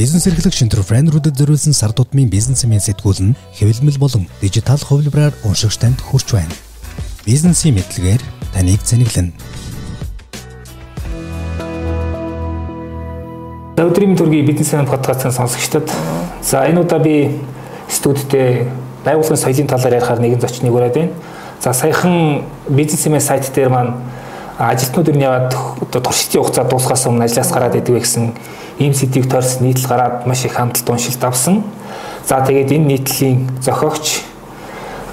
Бизнес эрхлэгч энтерпренерүүдэд зориулсан сар тутмын бизнесмен сэтгүүл нь хэвлэмэл болон дижитал хувилбараар уншигч танд хүрч байна. Бизнесийн мэдлэгээр таныг зэниглэнэ. За өдрийн төргийн бизнесмен подкастын сонсогчдод за энэ удаа би студидтэй байгууллагын соёлын талаар ярихаар нэгэн зочныг ураад байна. За саяхан бизнесмен сайт дээр маань ажилтнууд ер нь яваад одоо туршилтын хугацаа дуусгаас өмнө ажлаас гараад идэв гэсэн ийм сэдвийг тойрсон нийтлэл гараад маш их хандлт уншилт авсан. За тэгээд энэ нийтлэлийн зохиогч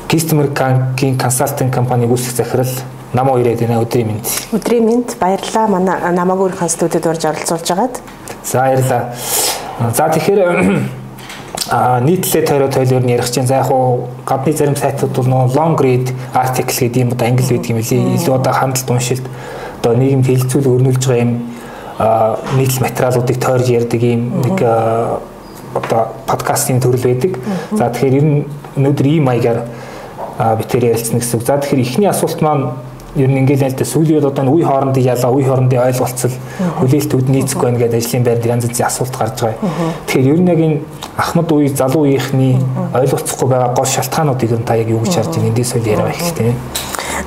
Customer Bank-ийн консалтинг компаниг үүсгэх захирал намаа ирээд байна өдрийн мэнд. Өдрийн мэнд баярлалаа. Манай намааг өөрийнхөө студид урьж оролцуулж байгаад. За баярлалаа. За тэгэхээр а нийтлээ тойроо тойлоор нь ярих чинь за яг уу гадны зарим сайтууд бол нөө long read article гэдэг юм одоо англи байдаг юм лээ илүү одоо хандлт уншилт одоо нийгэмд хилцүүл өрнүүлж байгаа юм нийтлэл материалуудыг тойрж ярьдаг юм нэг одоо подкастын төрөл байдаг. За тэгэхээр ер нь өнөөдөр ийм маягаар битээр ярилцсан гэсэн. За тэгэхээр эхний асуулт маань ер нь ингээл да сүүлийн одоо үе хоорондын ялгаа, үе хоорондын ойлголцол, хүлээлтүүд нийцэхгүй байна гэдэг ажлын байранд янз янзын асуулт гарч байгаа. Тэгэхээр ер нь яг энэ Ахмад үе залуу үеийнхний ойлголцохгүй байгаа гол шалтгаануудыг нь та яг юу гэж харж байна? Эндээс үл яриа эхэлтэй.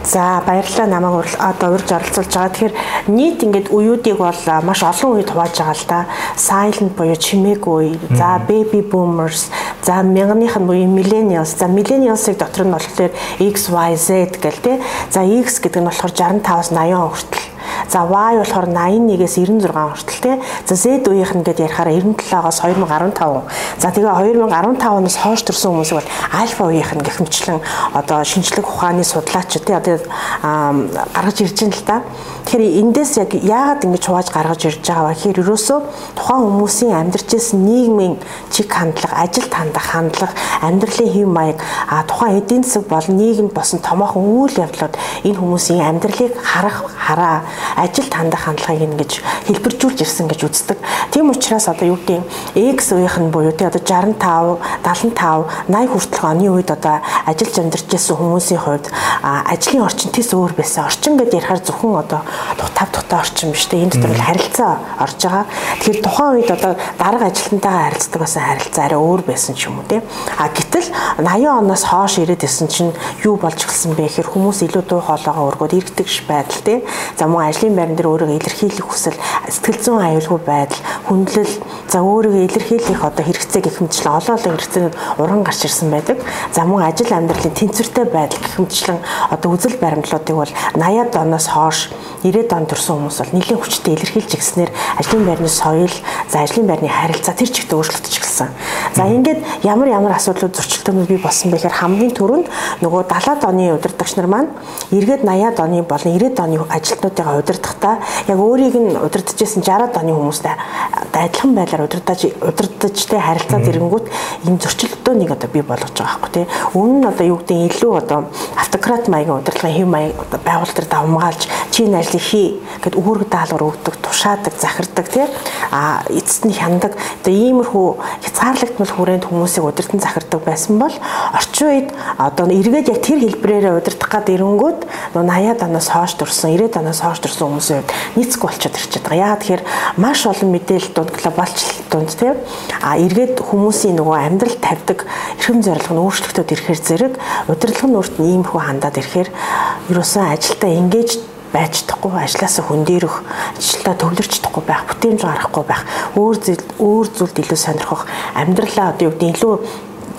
За баярлалаа намайг одоо урьж оролцуулж байгаа. Тэгэхээр нийт ингээд уюудыг бол маш олон үед хувааж байгаа л да. Silent буюу чимээгүй. За baby boomers, за мянганых нь буюу millennials. За millennials-ыг дотор нь болохоор XYZ гэл тэ. За X гэдэг нь болохоор 65-аас 80 он хүртэл За Y болохоор 81-ээс 96 хүртэл тий. За Z үеийнх нь гэдээ ярихаараа 97-оос 2015. За тэгээ 2015 оноос хойш төрсэн хүмүүс бол альфа үеийнх нь гэхмэчлэн одоо шинжлэх ухааны судлаач тий одоо гаргаж ирж байна л да. Тэгэхээр эндээс яг яагаад ингэж хувааж гаргаж ирж байгаа вэ гэхээр ерөөсөө тухайн хүмүүсийн амьдарч ирсэн нийгмийн чиг хандлага, ажилд хандах хандлага, амьдралын хэв маяг тухайн эдийн засаг болон нийгэмд босон томоохон үйл явдлууд энэ хүмүүсийн амьдралыг харах хараа ажилд хандах хандлагыг ингэж хэлбэржүүлж ирсэн гэж үздэг. Тийм учраас одоо юу гэдэг X үеийнх нь буюу тий одоо 65, 75, 80 хүртэлх оны үед одоо ажиллаж амьдарч ирсэн хүмүүсийн хувьд ажлын орчин тийс өөр байсан. Орчин гэдээ ярихаар зөвхөн одоо тав тухтай орчин биш тий энэ дотор л харилцаа орж байгаа. Тэгэхээр тухайн үед одоо дарга ажилтнтайгаа харилцдаг байсан харилцаа арай өөр байсан ч юм уу тий. А гэтэл 80 оноос хойш ирээд исэн чинь юу болж эхэлсэн бэ гэхээр хүмүүс илүү дуу хоолойгоо өргөд иргэдэгш байдал тий. За мөн ажлын байран дээр өөрийгөө илэрхийлэх хүсэл, сэтгэл зүйн аюулгүй байдал, хүндлэл, за өөрийгөө илэрхийлэх одоо хэрэгцээ гэх мэтчлэн олон олон хэрэгцээнүүд уран гарч ирсэн байдаг. За мөн ажил амьдралын тэнцвэртэй байдал гэх мэтчлэн одоо үзэл баримтлуудыг бол 80-ад оноос хойш 90-ад онд төрсэн хүмүүс бол нэлээд хүчтэй илэрхийлж ирснээр ажлын байрны соёл, за ажлын байрны харилцаа тэр чигт өөрчлөгдөж эхэлсэн. За ингээд ямар ямар асуудлууд зөрчилдөөнүүд бий болсон бэхээр хамгийн түрүүнд нөгөө 70-ад оны удирдагч нар маань эргээд 80-ад оны болон 90-ад оны ажилтнуудыгаа удирдахдаа яг өөрийг нь удирдах гэсэн 60-ад оны хүмүүстэй адилхан байдлаар удирдах удирдахтай харилцаа зэрэнгүүт энэ зөрчилдөөнийг одоо бий болгож байгаа байхгүй тий. Өмнө нь одоо юу гэдэг илүү одоо автократ маягийн удирдлагын хэв маяг байгууллага төр давмгаалж чи энэ ажлыг хий гэд үүрэг даалгавар өгдөг, тушаадаг, захирдаг тий. А эцэст нь хяндаг. Одоо иймэрхүү хязгаарлагдмал хүрээнд хүмүүсийг удирдан захирдаг байсан бол орчин үед одоо эргээд яг тэр хэлбрээрээ удирдах гад ирэнгүүт 80-аад оноос хойш төрсэн, 90-аад оноос хойш төрсэн хүмүүсийн хувьд нийцгүй болчиход ирчээд байгаа. Яагаад тэгэхээр маш олон мэдээлэл дунд глобалчлал дунд тийм а эргээд хүмүүсийн нөгөө амьдрал тавьдаг эрхэм зорилго нь өөрчлөгдөд ирэхээр зэрэг удирдлага нь өөрт нь иймэрхүү хандаад ирэхээр ерөөсөн ажилдаа engage байж чадахгүй ажлаасаа хөндөрөх ажилдаа төвлөрч чадахгүй байх бүтээмж гаргахгүй байх өөр зүйл өөр зүйлд илүү сонирхох амьдралаа одоо юу гэдэг илүү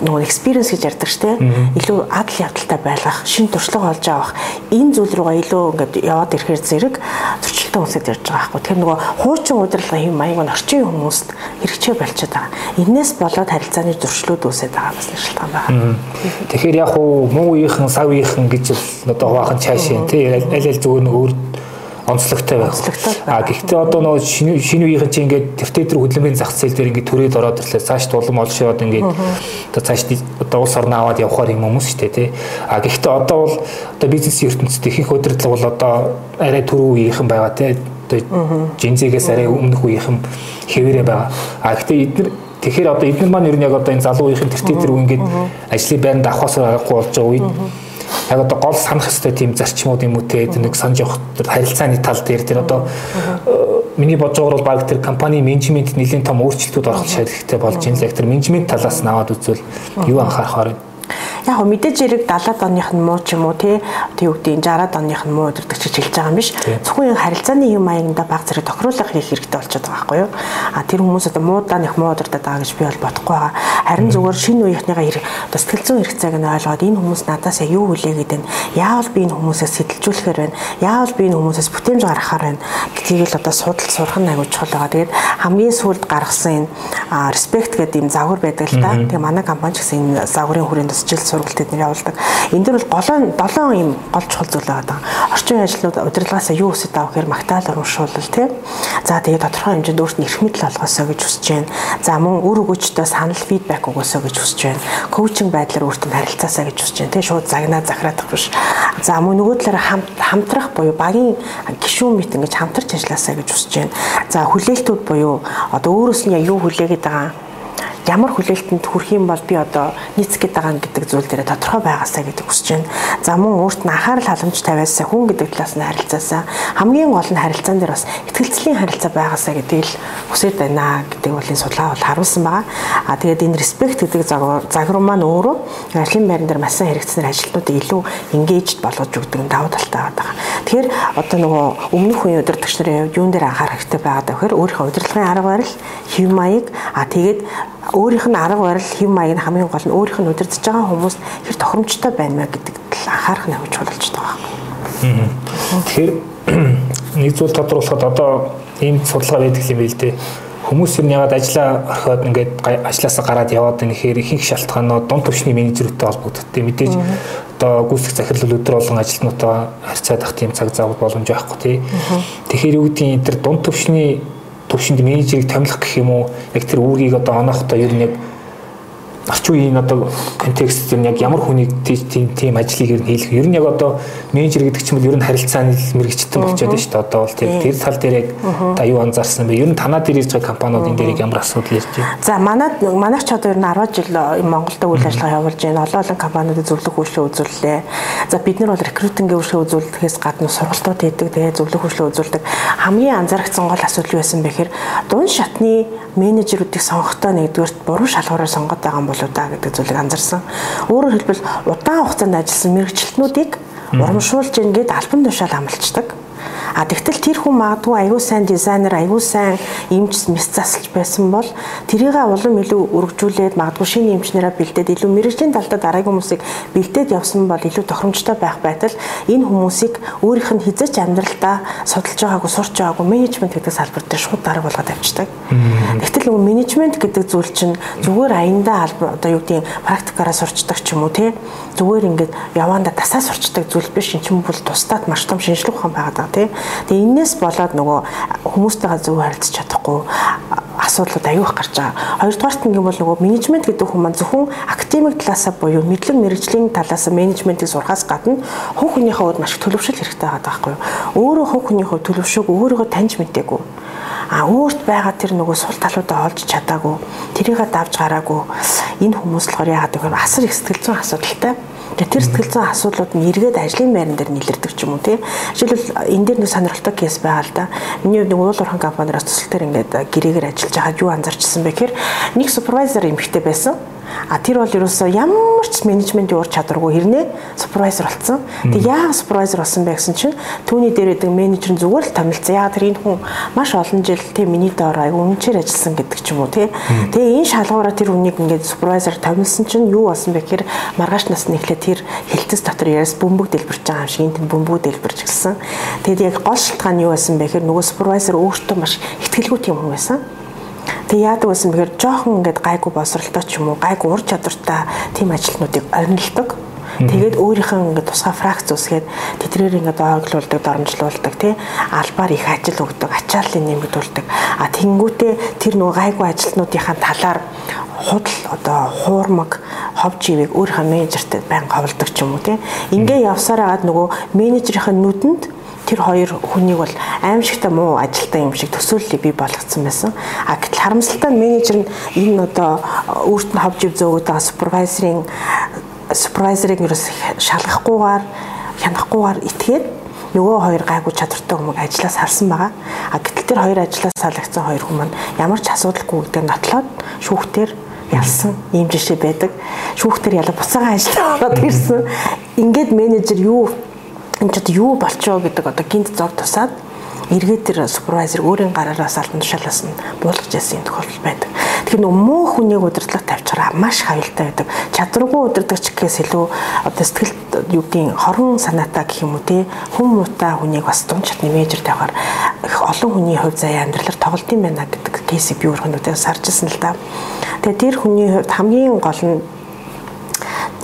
нөгөө experience гэж ярьдаг дээ. Илүү адал явдалтай байлгах, шин туршлага олж авах энэ зүйл рүүгээ илүү ингээд яваад ирэхээр зэрэг зөрчилтөө үсэд ярьж байгаа байхгүй. Тэгэхээр нөгөө хуучин удирдлага хэм маяг нь орчин хүмүүст хэрэгжээ болчиход байгаа. Энээс болоод харилцааны зөрчлүүд үсэд байгаа бас шалтгаан байна. Тэгэхээр яг уу муу үеийнхэн сав үеийнхэн гэж л одоо хуваахын цаашаа тий аль аль зүгээр нэг өөр онцлогтой байх. А гэхдээ одоо нөгөө шинэ үеийнхэн чинь ингээд тэртээ тэр хөдөлмөрийн зах зээл дээр ингээд төрөөд ороод ирлээ. Цааш тулам олшоод ингээд одоо цааш одоо улс орноо аваад явахаар юм хүмүүс шүү дээ тий. А гэхдээ одоо бол одоо бизнес ертөнцид ихэнх удирдлага бол одоо арай түрүү үеийнхэн байгаа тий. Одоо жинзигээс арай өмнөх үеийнхэн хэвээрээ байгаа. А гэхдээ эдгээр Тэгэхээр одоо эдгээр маань ер нь яг одоо энэ залуу үеийнхэн тэртээ тэр үе ингээд ажлын байранд авахаас аргагүй болж байгаа үед яг одоо гол санах хэвээр тийм зарчмууд юм уу те нэг санаж явах харилцааны тал дээр тэр одоо миний бодож байгаагаар бол баг тэр компани менежмент нэлийн том өөрчлөлтүүд орох шаардлагатай болж байна л яг тэр менежмент талаас нь аваад үзвэл юу анхаарахаар байна яг хөө мэдээж хэрэг 70-аад оных нь муу ч юм уу тий тий үгдийн 60-аад оных нь муу удирдаг ч хэлж байгаа юм биш. Зөвхөн харилцааны юм маягнда баг зэрэг тохируулах хийх хэрэгтэй болчиход байгаа байхгүй юу? А тэр хүмүүс одоо муудаа нэх муу удирдах байгаа гэж би бол бодохгүй байгаа. Харин зүгээр шинэ үеийнхнийгаа хэрэг одоо сэтгэл зүйн хэрэгцээг нь ойлгоод энэ хүмүүс надаас юу хүлээгээд байна? Яавал би энэ хүмүүсээс сэтэлжүүлэхээр байна? Яавал би энэ хүмүүсээс бүтээмж гаргахаар байна? Гэдгийг л одоо судал сурах нь аягүй чухал байгаа. Тэгээд хамгийн сүүлд гаргасан энэ респект гэдэг юм загвар байдаг л да. Тэгээ манай компани ч гэсэн энэ загварын хүрээнд тусчил сургалт эдгээр явуулдаг. Энд дэр бол голоо 7 юм гол чухал зүйл байгаа. Орчин ажлууд удирдлагаасаа юу хүсэж байгаа гэхээр магтаал урамшуулал тий. За тэгээ тодорхой хэмжээнд өөрт нь эрх мэдэл олгосоо гэж хүсэж байна. За мөн үр өгөөчтэй санал фидбек өгөөсөө гэж хүсэж байна. Коучинг байдлаар өөртөө харилцаасаа гэж хүсэж байна. Тий шууд загнаа захираадах биш. За мөн нөгөө талаараа хамт хамтрах буюу багийн гишүүн мэт ингэж хамтарч ажилласаа гэж хүсэж байна. За хүлээлтүүд буюу одоо өөрөөс нь юу хүлээгээд байгаа ямар хүлээлтэнд хүрэх юм бол би одоо нийцэх гээд байгаа гэдэг зүйл дээр тодорхой байгаасаа гэдэг хүсэж байна. За мөн өөрт нь анхаарал халамж тавиасаа хүн гэдэг талаас нь харилцаасаа хамгийн гол нь харилцаан дээр бас ихтгэлцлийн харилцаа байгаасаа гэдгийг л хүсэж байна гэдэг энэ судалгаа бол харуулсан байгаа. А тэгээд энэ респект гэдэг загвар маань өөрөө ажлын байран дээр маш сайн хэрэгцснээр ажилтнуудыг илүү engaged болгож өгдөг давуу талтай байгаа. Тэгэхээр одоо нөгөө өмнөх үеийн удирдагч нарын юун дээр анхаарах хэрэгтэй байгаа гэхээр өөрийнхөө удирдлагын арга барил, хэв маяг а тэгээд өөрийнх нь арга барил хэв маяг нь хамгийн гол нь өөрийнх нь удирдах байгаа хүмүүс хэр тохиромжтой байна мэ гэдэг тал анхаарах нь авч болж байгаа юм. Тэгэхээр нэг зүйл тодруулахад одоо ийм судалгаа байдаг юм байл дээ. Хүмүүс юм ягаад ажиллаа орхиод ингээд ажилласаа гараад яваад байна гэхээр ихэнх шалтгаанууд дунд түвшний менежерүүдтэй холбогддог. Мэдээж одоо гүйцэтгэх захирал өдөр болгон ажилтнуудаа харьцаадах тийм цаг зав боломж байхгүй тий. Тэгэхээр юу гэдгийг энэ төр дунд түвшний төвшөнд менежерийг томилох гэх юм уу? Яг тэр үүргийг одоо онохдоо ер нь яг орчин үеийн одоо контекст нь яг ямар хүнийг тийм тийм ажлыг ер нь хийх ер нь яг одоо менежер гэдэг чинь ер нь харилцааны мэрэгчтэн болчиход шүү дээ. Одоо бол тэр тэр тал дээр яг та юу анзаарсан бэ ер нь танаа дээр ирж байгаа компаниуд энэ дээр ямар асуудал ирж байна? За манад манайх ч одоо ер нь 10 жил Монголд үйл ажиллагаа явуулж байна. Олон олон компаниудад зөвлөх үйлчлэл үзүүллээ. За бид нар бол рекрутингийн үйлчлэл үзүүлэхээс гадна сургалтууд хийдэг тэгээ зөвлөх үйлчлэл үзүүлдэг. Хамгийн анзаарчихсан гол асуудал юу байсан бэ гэхээр дунд шатны менежерүүдийг сонгохдоо нэгдүгээрт буруу шалгуураар сонгоод байгаа юм болоо да гэдэг зүйлийг анзаарсан. Өөрөөр хэлбэл удаан хугацаанд ажилласан мэрэгчлэтнүүдийг урамшуулж ингээд альбан тушаал амлцдаг. А тэгтэл тэр хүн магадгүй аягүй сайн дизайнер, аягүй сайн эмч мэс засалж байсан бол тэрийг улам илүү өргөжүүлээд магадгүй шинэ эмчнэрээ бэлдээд илүү мэрэгжлийн талдаа дараагийн хүмүүсийг бэлдээд явсан бол илүү тохиромжтой байх байтал энэ хүмүүсийг өөрийнх нь хизээч амьдралдаа судалж байгаагүй, сурч байгаагүй менежмент гэдэг салбар дээр шууд дараг болгоод авчдаг. Тэгтэл нөгөө менежмент гэдэг зүйл чинь зүгээр аяндаа одоо юу гэдгийг практикаараа сурчдаг ч юм уу тий зүгээр ингээд яваанда тасаа сурчдаг зүйл биш энэ ч юм бол тусдаад маш том шинжлэх ухаан байгаа тий. Тэгээ энээс болоод нөгөө хүмүүстэйгээ зөв харилцаж чадахгүй асуудлууд аюух гарч байгаа. Хоёрдугаарт нь бол нөгөө менежмент гэдэг хүмүүс маань зөвхөн академик талаасаа буюу мэдлэг мэрэгжлийн талаас менежментийг сурахаас гадна хувь хүнийхээ хувьд маш төлөвшөл хэрэгтэй байгаа байхгүй юу? Өөрөө хувь хүний хувьд төлөвшөөг өөрийгөө таньж мэдээгүй а өөрт байгаа тэр нөгөө сул талуудаа олж чадаагүй тэрийгэ давж гараагүй энэ хүмүүс болохоор яагаад гэвэл асар их сэтгэл зүйн асуудалтай тэр сэтгэл зүйн асуудлууд нь эргээд ажлын байран дээр нийлэрдэг ч юм уу тий. Жишээлбэл энэ дээр нэг сонирхолтой кейс байгаа л да. Миний нэг уул уурхайн компанираас төсөл төр ингээд гэрээгээр ажиллаж байгаад юу анзаарчсан бэ гэхээр нэг супервайзер эмэгтэй байсан. А тэр бол ерөөсөө ямар ч менежментийн ур чадваргүй хэрнээ супервайзер болсон. Тэг яагаад супервайзер болсон бэ гэсэн чинь түүний дээр байдаг менежер нь зүгээр л томилцсан. Яагаад тэр энэ хүн маш олон жил тийм миний доор аяг үнчээр ажилласан гэдэг ч юм уу тий. Тэгээ энэ шалгуураа тэр хүнийг ингээд супервайзер томилсон чинь юу болсон бэ гэхээр маргааш насны эхлээ тэр хилцэс дотор яраас бөмбөг дэлбэрч байгаа юм шиг энэ бөмбөг дэлбэрч гэлсэн. Тэгээд яг гол шалтгаан нь юу байсан бэ гэхээр нөгөө супервайзер өөртөө маш ихтгэлгүй тийм хүн байсан. Тэг яадаг байсан бэхээр жоохон ингээд гайгүй босролтой ч юм уу гайгүй ур чадвартай тийм ажилтнуудыг орнилдог. Тэгээд өөрийнхөө ингээд тусгай фракц үсгээд тэдрээр ингээд ойглуулдаг, доромжлуулдаг тий албаар их ажил өгдөг, ачааллын нэмэгдүүлдэг. А тэнгүүтээ тэр нөгөө гайгүй ажилтнуудынхаа талаар худал одоо хуурмаг ховж ивэг өөрийнхөө менежертэй байн ховлдог ч юм уу тий. Ингээ явсаар агаад нөгөө менежерийн нүдэнд тэр хоёр хүнийг бол аимшигтай муу ажилтаа юм шиг төсөөллийг бий болгоцсон байсан. А гэтэл харамсалтай менежер нь энэ одоо өөрт нь ховж ив зөөгд байгаа супервайзерын супервайзерыг ерөөс шалгахгүйгээр хянахгүйгээр итгээд нөгөө хоёр гайгүй чадвартай хүмүүс ажлаас харсан байгаа. А гэтэл тэр хоёр ажлаас салгацсан хоёр хүмүүс ямар ч асуудалгүй гэдэг нотлоод шүүхтэр ялсан ийм жишээ байдаг. Шүүхтэр ялаа буцаага ажиллаа ороод ирсэн. Ингээд менежер юу энэ ч юу болчоо гэдэг одоо гинт зов тусаад эргээд тэр супервайзер өөрийн гараараас албан тушаалаас нь буулгаж яасан тохиолдол байдаг. Тэгэхээр нөө муу хүнийг удирдлага тавьчихараа маш хавилтай байдаг. Чадваргүй удирдагч гэхээс илүү одоо сэтгэл юу гэдгийг хорон санаатай гэх юм уу те хүм муутай хүнийг бас дунд чатны менежер тавихаар их олон хүний хувь заяа амьдралаар тоглолт юм байна гэдэг кейсийг би өөрхөнөө сарж ирсэн л да. Тэгээ тэр хүний хувьд хамгийн гол нь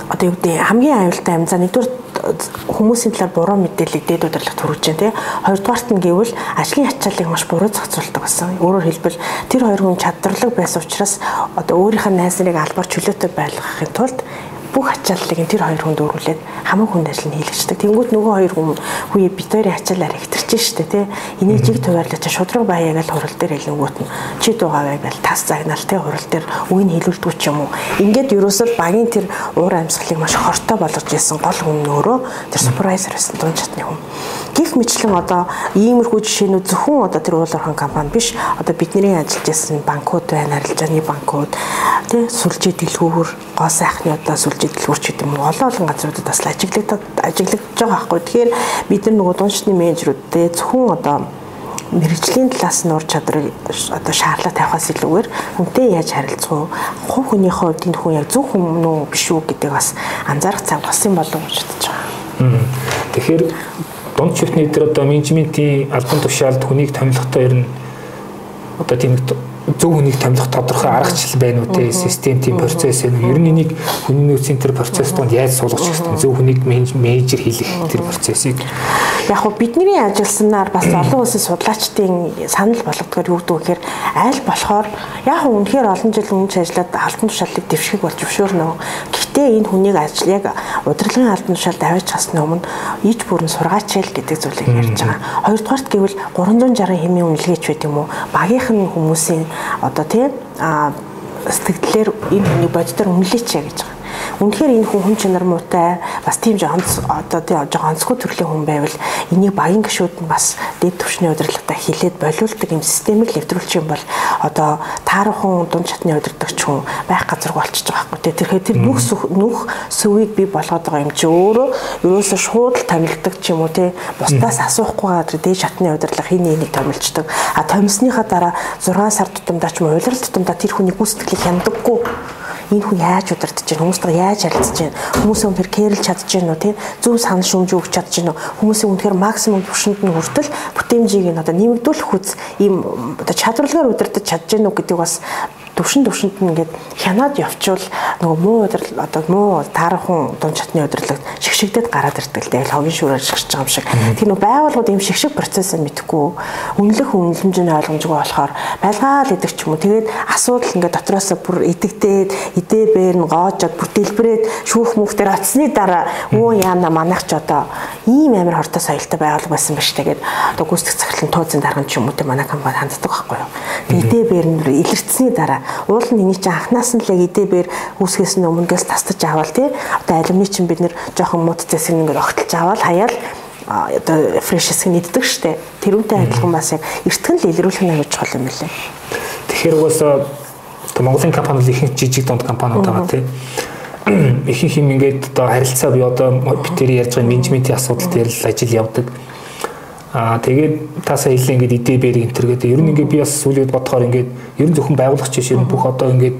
одоо юу гэдэг хамгийн аюултай юм. За нэгдүгээр хүмүүсийн талаар буруу мэдээлэл дээд удирдлагт хүргэж байна тий. Хоёрдугаарт нь гэвэл ажлын ачааллыг маш буруу зохицуулдаг гэсэн. Өөрөөр хэлбэл тэр хоёр хүн чадварлаг байсан учраас одоо өөрийнх нь найз нарыг албаар чөлөөтэй байлгахын тулд бүх ачааллыг тэр хоёр хүнд өргүүлээд хамаг хүнд ажил нь хийлгэждэг. Тэнгүүд нөгөө хоёр хүн хүүе бид хоёрын ачаалаар ихтэрч штэ тий. Энийг жиг туваарлаач шудраг баяа гэж хурал дээр хэлэнгүүт нь чи дуугаваа гэж тас загнаал тий хурал дээр үгийг хэлүүлдэг ч юм уу. Ингээд ерөөсөө багийн тэр уур амьсгалыг маш хортой болгож ирсэн гол хүн нөөрөө тэр супервайзер байсан дунд чатны хүн. Гэх мэтлэн одоо иймэрхүү жишээнүүд зөвхөн одоо тэр уул орхон компани биш одоо бидний ажиллаж байсан банкуд байна, арилжааны банкуд тий сүлжээ дэлгүүр гоо сайхнуудаа сүлжээ дэлгүүрч гэдэг юм олон олон газруудад бас ажиглагдаад ажиглагдж байгаа байхгүй. Тэгэхээр бид нар нөгөө дундчны менежерүүдтэй зөвхөн одоо мэрэгжлийн талаас нь ур чадрыг одоо шаардлага тавихаас илүүгээр хүнтэй яаж харилцах вэ? Хувь хүний хувьд энэ хүн яг зөв хүн үү биш үү гэдэг бас анзаарах цаг болсон болов гэж бодож байгаа. Тэгэхээр дунд шүтний дээр одоо менежментийн албан тушаалд хүнийг томилохдоо ер нь одоо тийм зөв хүнийг томилох тодорхой аргачлал байна уу те систем тийм процесс уу ер нь энийг хүний нөөцийн тэр процесс донд яаж суулгах хэрэгтэй зөв хүнийг менежер хийх тэр процессыг. Яг хөө бидний ажилласнаар бас олон улсын судлаачдын санал болгодгоор юу гэдэг вэ гэхээр аль болохоор яг үнэхээр олон жил өмнө ажиллаад алтан тушаалыг дэвших болж зөвшөөрнө. Гэхдээ энэ хүнийг ажил яг удирдлагын алтан тушаалд аваач хасны өмнө иж бүрэн сургаач л гэдэг зүйлийг ярьж байгаа. Хоёрдугаарт гэвэл 360 хэмийн үнэлгээч байт юм уу? Багийнхан хүмүүсийн одоо тийм сэтгэлдээр энэ хүний боддоор үнэлээч гэж байгаа. Үнэхээр энэ хүн хүн чанар муутай бас тийм жоохон одоо тийм жоохон онцгой төрлийн хүн байвал энийг багийн гишүүд нь бас дэд түвшний удирдлагатай хилээд болиулдаг юм системийг нэвтрүүлчих юм бол одоо таархан дунд чатны удирдагч хүн байх газар болчихж байгаа байхгүй тэгэхээр тэр нүх нүх сүвийг би болгоод байгаа юм чи өөрөө ерөөсө шууд томилдог ч юм уу те бусдаас асуухгүйгээр тэр дээд чатны удирдлага хин энийг томилчдаг. А томилсныхаа дараа 6 сар тутамдаа ч юм уу улирал тутамдаа тэр хүний гүйцэтгэлийг хямдаггүй энэ хүн яаж удирдах чинь хүмүүстэй яаж харилцаж чинь хүмүүсээ үнэхээр кэрлж чадж гин үү тий зөв санал шүүмж өгч чадж үү хүмүүсийн үнэхээр максимум түвшинд нь хүртэл бүтээмжийг нь одоо нэмэгдүүлэх үз ийм одоо чадварлагаар удирдах чадж гин үү гэдэг бас төвшин төвшөнд нь ингээд хянаад явчвал нөгөө муу удирдал одоо муу таархан дунд чатны удирдлагт шигшигдээд гараад ирдэг л дээ хогийн шүүрээр шигшиж байгаа юм шиг. Тэр нөгөө байгууллагууд ийм шигшиг процессыг мэдхгүй үнэлэх үнэлэмжийн ойлгомжгүй болохоор байлгаал идэг ч юм уу. Тэгээд асуудал ингээд дотроос бүр идэгдээд идээ бээр нь гоожод бүр дэлбрээд шүүх мөхтөр оцсны дараа өө яана манайх ч одоо ийм амар хортой соёлтой байгуулга байсан ба штэ гэдэг одоо гүйцэтгэх захирлын тууцын дарга ч юм уу те манай компани ханддаг байхгүй юу. Тэгээд идээ бээр нь илэрцсэний дараа уул нь энийг чи анханаас нь л яг эдээбэр үүсгэс нь өмнөгөөс тастаж аваад тий. Одоо алимны чинь бид нэр жоохон мод зэсэг ингээд огтлж аваад хаяал одоо фреш хэсэг нэгддэг штэ тэрүүнтэй адилхан бас яг эртгэн л илрүүлэх нь аяж чухал юм билээ тэгэхээр угаасаа Монголын компани бол ихэнх жижиг дунд компаниуд байгаа тий. Ихэнх юм ингээд одоо харилцаа бий одоо бид тэр ярьж байгаа менежментийн асуудал дээр л ажил явдаг Аа тэгээд таасаа хэлээ ингээд идэ бэр гэнтэр гэдэг. Ер нь ингээд би бас сүүлийн бодохоор ингээд ер нь зөвхөн байгууллагч биш ер нь бүх одоо ингээд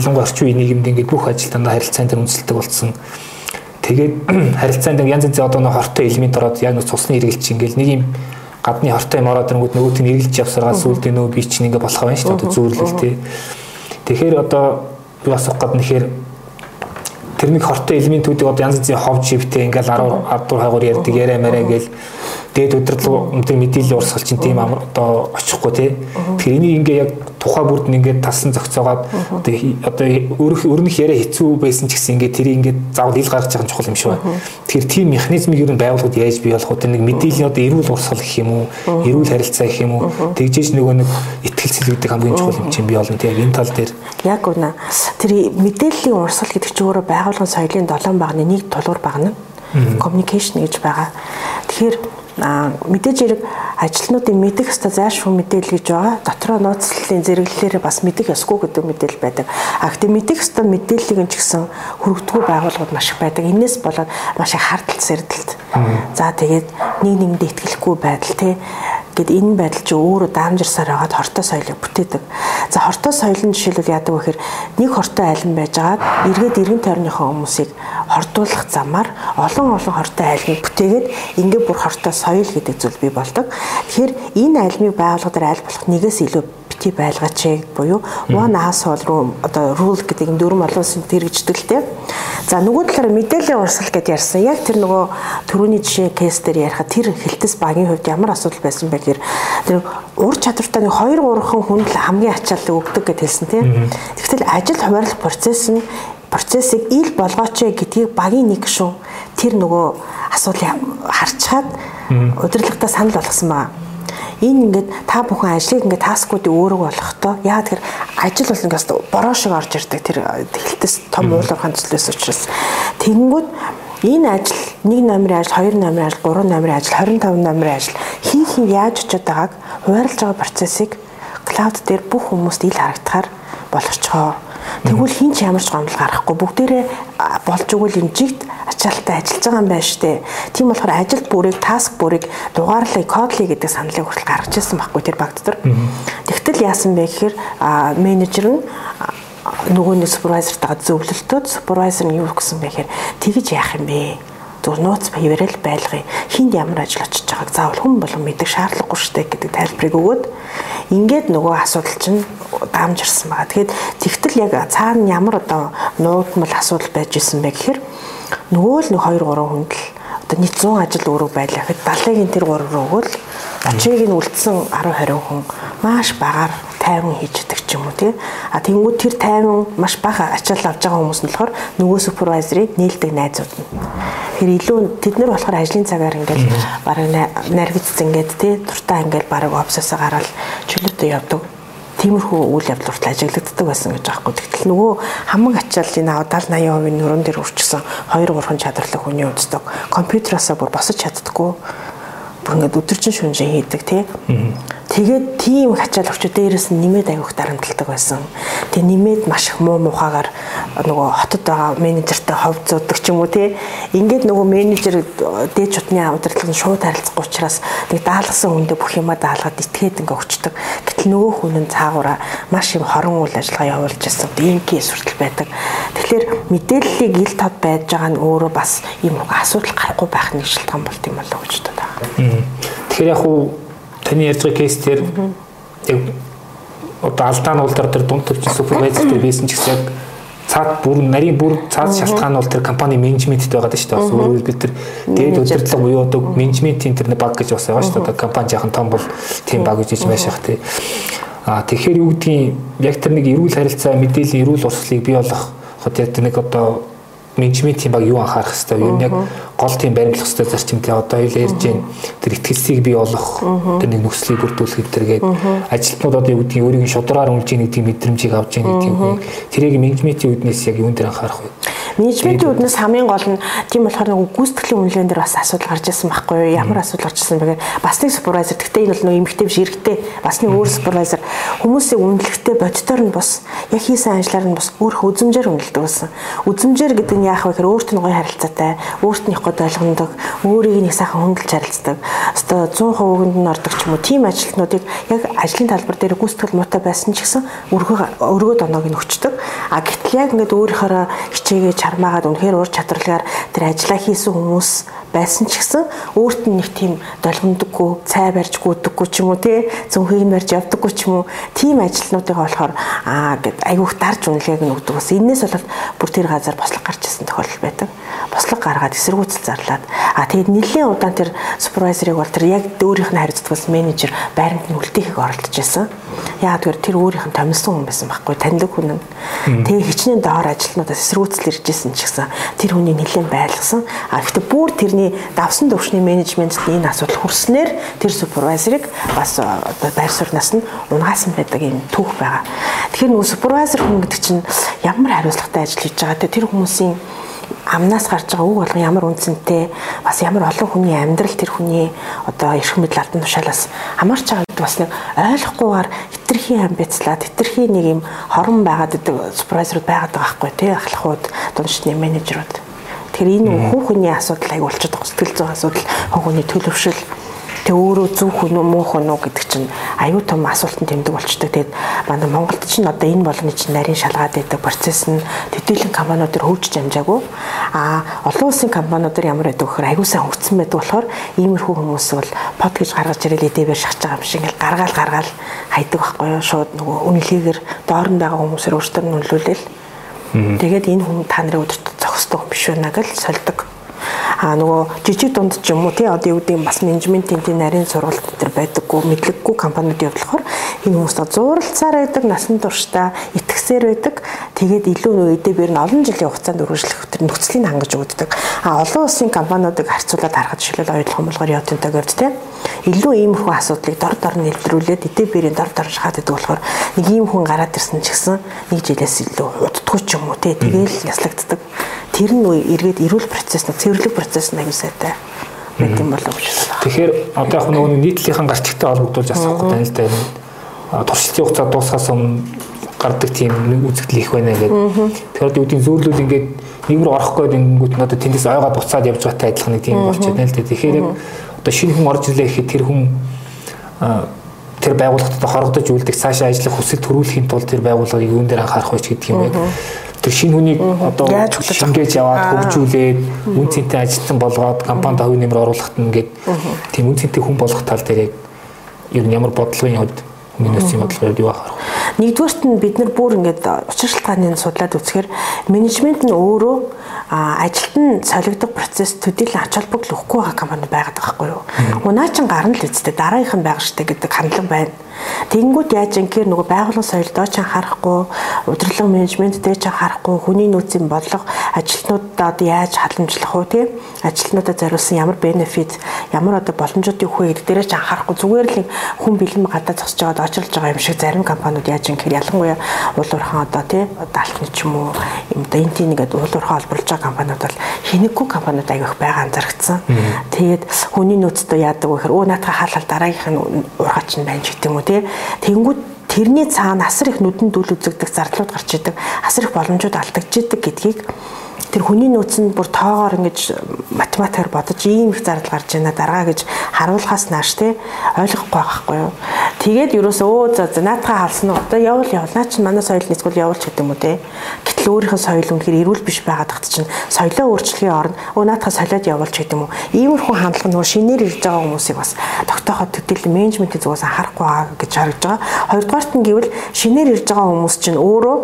ялангуяа орчин үеийн нийгэмд ингээд бүх ажилтнаа харилцаан дээр үндэслэдэг болсон. Тэгээд харилцаанд янз янзын одоо нэг хортой элемент ороод яг нэг цусны эргэлч ингээд нэг юм гадны хортой юм ороод ирэнгүүт нөгөөт нь эргэлж явсараа сүултээ нөө би чинь ингээд болох байна шүү дээ одоо зүүрлэл тээ. Тэгэхээр одоо би бас гад нэхэр тэр нэг хортой элементүүдийг одоо янз янзын хов живтэй ингээл 10 10 хагуур ярьдаг яриа мараа гээл дээд удирдлага өндөр мэдээллийн урсгал чинь тийм одоо очихгүй тий. Тэгэхээр энийг ингээ яг тухай бүрд нь ингээд тасан зохицоогоод одоо өөрөх өрнөх яриа хэцүү байсан ч гэсэн ингээд тэрийг ингээд заавал ил гаргаж байгаа чухал юм шиг байна. Тэгэхээр тийм механизмыг ер нь байгууллагууд яаж бий болох вэ? Нэг мэдээллийн одоо эрүүл урсгал гэх юм уу? Эрүүл харилцаа гэх юм уу? Тэгжээж нөгөө нэг ихтгэлцэл гэдэг хамгийн чухал юм чинь бий болно тий. Энэ тал дээр яг үнэ. Тэр мэдээллийн урсгал гэдэг чинь өөрөө байгууллагын соёлын долоон багны нэг тулгуур багна. Communication гэж байгаа. Тэгэхээр мэдээж хэрэг ажилтнуудын мэдих хэвээр зайлшгүй мэдээлэл гэж байгаа. Дотроо нууцлалын зэрэглэлээр бас мэдих ёсгүй гэдэг мэдээлэл байдаг. А гэхдээ мэдих хэвээр мэдээллийг нь ч гэсэн хүргдэггүй байгууллагууд маш их байдаг. Инээс болоод маш их хардтал сэрдэлт. За тэгээд нэг нэгэнд итгэлэхгүй байдал тий Гэт энэ байдал чи өөрөө даамжирсаар хагаад хортой соёлыг бүтээдэг. За хортой соёл нь жишээлбэл яадаг вэ гэхээр нэг хортой айлан байжгаад эргээд эргэн тойрныхоо хүмүүсийг хордуулах замаар олон олон хортой айлмыг бүтээгээд ингээ бүр хортой соёл гэдэг зүйл бий болдог. Тэгэхээр энэ айлмыг байгууллагаар айл болох нэгээс илүү бити байлгаач буюу one household room одоо rule гэдэг юм дөрвөн олон улсын тэрэгждэг л тийм. За нөгөө талаараа мэдээллийн урсгал гэдээ ярьсан. Яг тэр нөгөө төрөүний жишээ кейс дээр ярихад тэр хилтэс багийн хувьд ямар асуудал байсан бэ гэхээр тэр ур чадвартай нэг 2 3 хүн л хамгийн ачаалал өгдөг гэж хэлсэн тийм. Тэгвэл ажил хуваарлах процесс нь процессыг ил болгооч гэдгийг багийн нэг гишүүн тэр нөгөө асуудлыг харчаад удирдлагатаа санал болгосон байна энэ ингээд та бүхэн ажлыг ингээд таскуудыг өөрөө болгохдоо яа тэгэхээр ажил бол ингээс бороо шиг орж ирдэг тэр тэлтэс том уулуурхайн зүйлээс учраас. Тэгэнгүүт энэ ажил 1 номерын ажил 2 номерын ажил 3 номерын ажил 25 номерын ажил хин хин яаж очиод байгааг хуваарлаж байгаа процессыг клауд дээр бүх хүмүүст ил харагдахаар болгочихоо Тэгвэл хин ч ямар ч гомдол гарахгүй бүгдээрээ болж өгвөл энэ жигт ачаалттай ажиллаж байгаа юм байна штэ. Тийм болохоор ажил бүрийг, таск бүрийг дугаарлаа, кодлий гэдэг саналыг хүртэл гаргаж ирсэн байхгүй тэр баг дотор. Тэгтэл яасан бэ гэхээр менежер нь нөгөө нэг супервайзертайгаа зөвлөлтөд супервайзер нь юу гэсэн бэ гэхээр тэгж яах юм бэ? зүгээр нууц баярал байлгая. Хинд ямар ажил очиж байгааг заавал хүн болгон мэдэх шаардлагагүй штэ гэдэг тайлбарыг өгөөд ингээд нөгөө асуудал чинь даамжирсан байгаа. Тэгэхээр тэгтэл яг цаана ямар одоо нуудмал асуудал байж исэн бэ гэхээр нөгөө л нэг 2 3 хүнд л одоо нийт 100 ажил өөрөө байлаа гэхэд 70-ийн тэр 3 руу өгөөл ачиг нь үлдсэн 10 20 хүн маш багаар тайван хийж идэг ч юм уу тий. А тэнгууд тэр тайван маш бага ачаал авч байгаа хүмүүс нь болохоор нөгөө супервайзерыг нээлтдэг найзууд нь. Тэр илүү тэд нар болохоор ажлын цагаар ингээл бараг наригдсан ингээд тий дуртай ингээл бараг офсоосоо гараад чөлөөтэй явдаг тиймэрхүү үйл явдал хүртэл ажиглагддаг байсан гэж хэрэг. Тэгтэл нөгөө хамаг ачаал энэ 70 80% нөрөн дээр үрчсэн 2 3 чадварлаг хүний үздэг компьютераасаа бүр босож чаддггүй бүр ингээд өдөржин шүнжээ хийдэг тий. Тэгээд тийм их ачаал өгчөө дээрээс нь нэмээд аявуух дарамтлагдаг байсан. Тэгээ нэмээд маш их муу мухагаар нөгөө хотод байгаа менежертэй ховцоодог ч юм уу тий. Ингээд нөгөө менежер дээд чутны удирдлага нь шууд харилцахгүй учраас нэг даалгасан хүндээ бүх юма даалгаад итгээд ингээ өчтдөг. Гэтэл нөгөө хүн нь цаагаараа маш юм хорон үйл ажиллагаа явуулж байсан. Ийм кейс хүртэл байдаг. Тэгэхээр мэдээллийг ил тод байж байгаа нь өөрөө бас ийм асуудал гарахгүй байх нэг шалтгаан болт юм болоо гэж боддог. Тэгэхээр яг уу таны ярьж байгаа кейс дээр яг одоо алдаа нь бол тэр дунд төвчин супервайзер дээр байсан ч гэсэн цаад бүр нарийн бүр цаад шалтгаан нь бол тэр компани менежменттэй байгаа шүү дээ. Өөрөөр бид тэр дээд удирдлага буюу одоо менежментийн тэр баг гэж бас байгаа шүү дээ. Компани жаахан том бол тийм баг гэж байж шах тий. А тэгэхээр юу гэдгийг яг тэр нэг эрүүл харилцаа мэдээллийн эрүүл урсгалыг бий болгох хот яг нэг одоо менежментийн баг юу анхаарах хэвээр юу яг гол тийм баримлах хэвээр зарчимтэй одоо ил ярьж гин тэр ихтгэлцийг бий болох тэр нэг нөхцөлийг бүрдүүлэх гэдэргээд ажилтнууд одоо юу гэдгийг өөрийн шудраар үнэлж нэг тийм мэдрэмжийг авч яах гэдэг юм. Тэрийг менежментийн үүднээс яг юун дээр анхаарах вэ? Менежментийн үднээс хамгийн гол нь тийм болохоор нэг гүйцэтгэлийн үнэлгээнд дээр бас асуудал гарч ирсэн байхгүй юу? Ямар асуудал гарч ирсэн бэ гэхээр бас нэг супервайзер. Гэхдээ энэ бол нэг эмгтэй биш эрэгтэй. Бас нэг өөр супервайзер. Хүмүүсийн үнэлэхдээ бодитоор нь бас яг хийсэн ажлаар нь бас өөр үзмжээр үнэлдэг байсан. Үзмжээр гэдэг нь яах вэ гэхээр өөрт нь гоё харилцаатай, өөрт нь их гол ойлгодог, өөрийг нэг сайхан хөнгөлж харилцдаг. Өстой 100% өгөнд нь ордог ч юм уу. Тийм ажилтнуудыг яг ажлын талбар дээр гүйцэтгэл муутай байсан ч гэсэн өргөө өргөө доноог нь өчтдөг. А гэтэл яг ингээд өөрийнхөө хичээгээ чармаагаад үнэхээр ур чадварлагаар тэр ажиллаа хийсэн хүмүүс байсан ч гэсэн өөрт нь нэг тийм долгомдоггүй, цай барьж гүйдэггүй ч юм уу тий зөвхөн нь барьж явдаггүй ч юм уу тийм ажилтнуудыг болохоор аа гэд айгүйх дарж үнэлгээг нь өгдөг бас энээс болоод бүр тэр газар бослог гарч ирсэн тохиолдол байдаг. Бослог гаргаад эсэргүүцэл зарлаад аа тэгээд нэлээд удаан тэр супервайзерыг бол тэр яг өөрийнх нь хариуцлагаас менежер байранд нь үлдээхийг оролдож байсан. Яагаад гэвэл тэр өөрийнх нь томилсон хүн байсан байхгүй таньдаг хүн нь. Тэгээ хичнээн доор ажилтнуудаас эсэргүүцэл ирж исэн ч гэсэн тэр хүний нэлээд байлгасан. А гэхдээ бүр тэрний давсан төвшний менежментэд энэ асуудал хүрснээр тэр супервайзерыг бас одоо байр сууриас нь унгаасан байдаг юм түүх байгаа. Тэгэхээр нөгөө супервайзер хүн гэдэг чинь ямар хариуцлагатай ажил хийж байгаа те тэр хүмүүсийн амнаас гарч байгаа үг болгон ямар үнцэнтэй бас ямар олон хүний амьдрал тэр хүний одоо эрх мэдэл албан тушаалаас хамаарч байгаа гэдэг бас нэг ойлгохгүйгээр хитрхи амбицлаад хитрхи нэг юм хорон байгаад гэдэг супервайзерууд байгаад байгаа байхгүй тий ахлахууд дундчны менежерүүд Тэгэхээр энэ хүн хүний асуудал аяг болчиход байгаа. Сэтгэл зүйн асуудал хүн хүний төлөвшил Тэ өөрөө зөв хүн үү муу хүн үү гэдэг чинь аюу тум асуултанд тэмдэг болчтой. Тэгээд манай Монголд чинь одоо энэ болгоны чинь нарийн шалгаад байдаг процесс нь төдийлөн компаниудаар хөгжиж амжаагүй. А олон улсын компаниудаар ямар байдаг вөхөр аюу сайн хөгжсөн байдаг болохоор иймэрхүү хүмүүс бол под гэж гаргаж ирэл эдээвэр шахаж байгаа юм шиг ингээл гаргаал гаргаал хайдаг байхгүй юу? Шууд нөгөө үнэлгээгээр доор нь байгаа хүмүүсээр өөртөө нь нөлөөлөл. Тэгээд энэ хүн та нарын өдөрт зохисдог биш байна гэж сольдог а нөгөө жижиг дунд ч юм уу тий одоо юу гэдэг бас менежментийн тийм нарийн сургалт төр байдаггүй мэдлэггүй компаниуд явуулахаар энэ хүмүүс зууралцаар байдаг насан туршдаа итгэсээр байдаг. Тэгээд илүү нөгөө эдээр нь олон жилийн хугацаанд үргэлжлэх төр нөхцөлийг хангаж өгдөг а олон улсын компаниудыг харьцуулаад харахад жишээлбэл оюутлах хомлогоор явтантай гэвч тий илүү иймэрхүү асуудлыг дор дор нь илрүүлээд эдээр дор дор шахаад байдаг болохоор нэг ийм хүн гараад ирсэн ч гэсэн нэг жилээс илүү уддгүй ч юм уу тий тэгээл яслагддаг. Тэр нь эргээд эрүүл процесс нь цэвэрлэг процесс нь аюу сайтай байт юм болов гэж байна. Тэгэхээр одоо яг нөгөө нийтлэлийн гарчигтай холбогдуулж асуухгүй тань л да туршилтын хугацаа дуусахаас өмнө гардаг тийм үзэгдэл их байна гэдэг. Тэгэхээр үүдийн зөөрлөл ингээд нэг рүү орохгүй гэнгүүт нь одоо тэндээс ойгоо буцаад явж байгаатай адилхан нэг тийм болчиход байна л да. Тэгэхээр одоо шинэ хүн орж ирлээ гэхэд тэр хүн тэр байгууллагад хорогдож үлдэх цаашаа ажиллах хүсэл төрүүлэхийн тулд тэр байгууллагыг юун дээр анхаарах вэ гэдэг юм байна тэр шинэ хүнийг одоо шингээж яваад хөгжүүлээд үн цэнтэй ажилтан болгоод компанид хувийн нэмэр оруулахад нь ингээд тийм үн цэнтэй хүн болгох тал дээр яг ер нь ямар бодлогын хувьд Миний юм бодлого юу ахаар. Нэгдүгээрт нь бид нар бүр ингээд учир шалтгааныг судлаад үзэхээр менежмент нь өөрөө ажилт нь солигдох процесс төдийлөн ач холбогдол өгөхгүй байгаа компани байгаад байгаа байхгүй юу. Унаа чин гарна л үсттэй дараагийнх нь байх штэ гэдэг хандлага байна. Тэнгүүд яаж ингээр нөгөө байгууллага соёл дооч анхаарахгүй, удирдлага менежмент дээч анхаарахгүй, хүний нөөцийн бодлого ажилтнуудад яаж халамжлах уу тийм ажилтнуудад зориулсан ямар бенефит, ямар одоо боломжууд юу вэ гэдэг дээрээ ч анхаарахгүй. Зүгээр л хүн бэлэн гадаа зогсож байгаад очрлж байгаа юм шиг зарим компаниуд яаж ингээр ялангуяа уул уурхаан одоо тийм даалтны ч юм уу юм да энэ тийм ингээд уул уурхаан олборлож байгаа компаниуд бол хинэггүй компаниуд аявих байгаа анзаарчихсан. Тэгээд хүний нөөцтэй яадаг вэ гэхээр өө наатах хаалал дараагийнх нь уурхаач нь байна ч гэдэг юм уу тий. Тэнгүүд тэрний цаана асар их нүдэн дүл үзэгдэх зардлууд гарч идэг, асар их боломжууд алдагдж идэг гэдгийг тэр хүний нөөц нь бүр тоогоор ингэж математикаар бодож ийм их зардал гарч байна дараа гэж харуулхаас нааш те ойлгохгүй байхгүй юу. Тэгээд юусоо өө за за наатахаа халсан уу одоо явал наа чинь манай соёл нийцгүүл явуулч гэдэг юм уу те. Гэтэл өөрийнх нь соёл үнэхээр эрүүл биш байгаад тагт чинь соёлоо өөрчлөхийн оронд өө наатахаа солиод явуулч гэдэг юм уу. Иймэрхүү хандлага нөгөө шинээр ирж байгаа хүмүүсийг бас тогтооход төдийлөн менежментийн зүгээс анхаарахгүй байгаа гэж харагдж байгаа. Хоёрдугаарт нь гэвэл шинээр ирж байгаа хүмүүс чинь өөрөө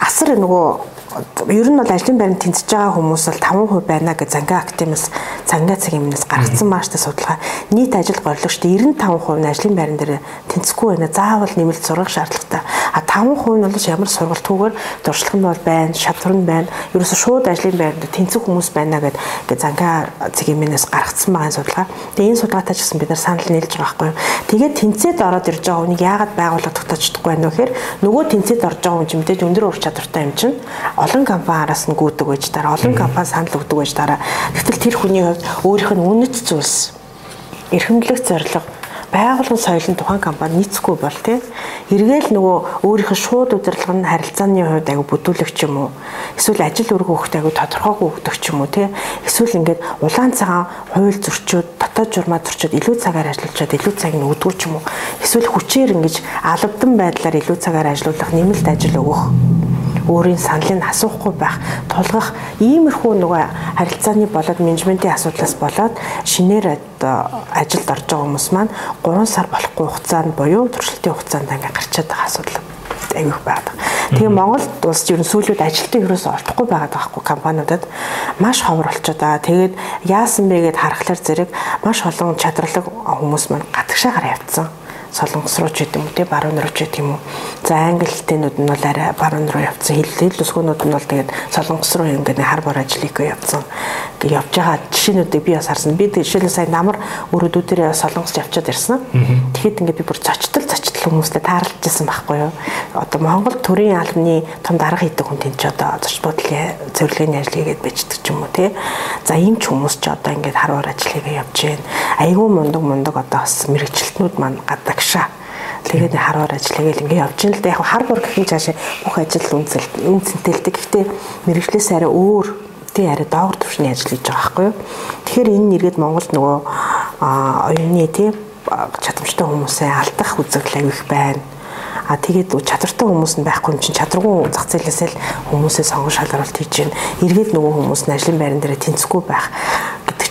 асар нөгөө ер нь бол ажлын байранд тэнцэж байгаа хүмүүс бол 5% байна гэж Занга Актимс цангаа цагийн өмнөөс гаргацсан мааштай судалгаа нийт ажил горлогчд 95% нь ажлын байран дээр тэнцэхгүй байна. Заавал нэмэлт сургах шаардлагатай. А 5% нь бол ямар сургалтгүйгээр дуршлаг нь бол байна, шатвар нь байна. Ерөөсө шууд ажлын байранд тэнцэх хүмүүс байна гэд Занга цагийн өмнөөс гаргацсан байгаа судалгаа. Тэгээ энэ судалгаатай ч гэсэн бид нар санал нийлж байгаа байхгүй юу. Тэгээд тэнцээд ороод ирж байгаа хүнийг яагаад байгууллага тогтоочдохгүй байна вэ гэхээр нөгөө тэнцээд орж байгаа хүн ч мэдээж өндөр ур чадвартай юм чинь олон компаниараас нь гүйдэг байж дараа олон компани санал өгдөг байж дараа гэтэл тэр хүний хувьд өөрийнх нь үнэт зүйлс эрхэмлэх зорилго байгуулгын соёлын тухайн компани нийцэхгүй бол тий эргээл нөгөө өөрийнх нь шууд удирдлага нь харилцааны хувьд аягүй бүдүүлэх ч юм уу? Эсвэл ажил үрг өгөх аягүй тодорхойгүй өгдөг ч юм уу тий? Эсвэл ингээд улаан цагаан хууль зөрчөөд дотоод журмаа зөрчөөд илүү цагаар ажиллуулчаад илүү цаг нь өгдөг ч юм уу? Эсвэл хүчээр ингэж албадан байдлаар илүү цагаар ажиллуулах нэмэлт ажил өгөх өөрийн саналыг асуухгүй байх, тулгах иймэрхүү нөгөө харилцааны болоод менежментийн асуудлаас болоод шинээр ажилд орж байгаа хүмүүс маань 3 сар болохгүй хугацаанд буюу туршилтын хугацаанд ингээ гарчаад байгаа асуудал айгүйх байдаг. Тэгээ Монголд улс ер нь сүүлүүд ажилтан ерөөсөө олдохгүй байгаад байгаа хгүй компаниудад маш ховор болчиход байгаа. Тэгээд яасан бэ гэд харахаар зэрэг маш олон чадварлаг хүмүүс маань гадагшаагаар явцсан солонгос руу ч гэдэг юм уу те баруун руу ч гэдэг юм уу. За англи хэлтэнүүд нь бол арай баруун руу явцсан. Хэл өсгөнүүд нь бол тэгээд солонгос руу ингээд хар бор ажлыг явцсан. Ингээд явж байгаа жишээнүүдийг би бас харсан. Би жишээлбэл сая намар өрөөдүүдэрээ солонгос явчаад ирсэн. Тэгэхэд ингээд би бүр зочтол зочтол хүмүүстэй таарлаж ирсэн байхгүй юу. Одоо Монгол төрийн албаны том дарга хийдэг хүн тэнд ч одоо зочд бодлын зөвлөгийн ажлыг гээд бичдэг ч юм уу те. За ийм ч хүмүүс ч одоо ингээд хар бор ажлыг явж байна. Айгүй мундаг мундаг одоо бас мэрэгчлэтнүүд маань гадагшаа Тэгээд харвар ажиллагаа л ингээ явж ин л да яг хар бүр гэхин цаашаа бүх ажил үнцэл үнцэнтэлдэг. Гэхдээ мэрэгчлээс арай өөр тий арай доогор төвшний ажил хийж байгаа байхгүй юу. Тэгэхээр энэ нэргээд Монголд нөгөө оюуны тий чадамжтай хүмүүсээ алдах үзэгдэл авих байна. А тэгээд чадвартай хүмүүс нь байхгүй юм чинь чадваргүй зах зээлээсээ л хүмүүсээ сонгон шалгаруулалт хийж гин. Эргээд нөгөө хүмүүс нь ажлын байран дээр тэнцэхгүй байх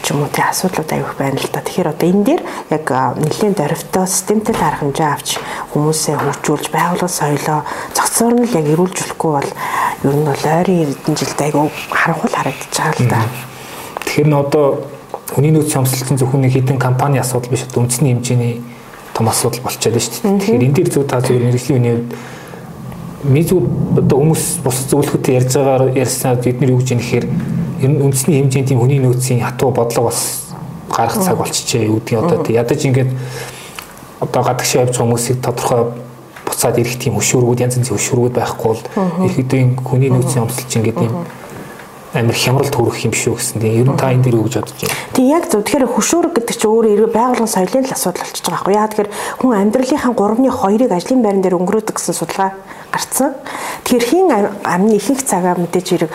ч юм уу тий асуудлууд авих байна л да. Тэгэхээр одоо энэ дээр яг нэлийн дөрвтой системтэй арга хэмжээ авч хүмүүсээ хөгжүүлж байгууллага соёлоо цогцоор нь л яг эрүүлж болохгүй бол ер нь бол ойрын эрдэнэ жилд айгүй харанхуй харагдаж байгаа л да. Тэгэхээр н одоо хүний нөөц шамсалсан зөвхөн нэг хідэн компани асуудал биш үндэсний хэмжээний том асуудал болчиход байна шүү дээ. Тэгэхээр энэ дээр зөв та зөв мэрэгжлийн үний хувьд мэдүү одоо хүмүүс бус зөвлөхөд ярьж байгаагаар ярьснаар бид нар юу гэж юм нэхэр ер нь үндэсний хэмжээнд тийм хүний нөөцийн хатуу бодлого бас гарах цаг болчихжээ гэдгийг одоо ядаж ингээд одоо гадагшаа явж байгаа хүмүүсийг тодорхой буцаад ирэх тийм хөшөөргүүд янз янзын хөшөөргүүд байхгүй бол ихэдэн хүний нөөцийн өмсөлч ингээд юм амар хямрал төрөх юм шүү гэсэн. Тэгээ ер нь та энэ дээр юу гэж бодож байна? Тэг яг зөв. Тэгэхээр хөшөөрөг гэдэг чинь өөрөө эргээ байгуулгын соёлын л асуудал болчихж байгаа байхгүй яа. Тэгэхээр хүн амьдралынхаа 3-ны 2-ыг ажлын байран дээр өнгөрөөдөг гэсэн судалгаа гарцсан. Тэгэхээр хин амны ихэнх цагаа мэдээж хэрэг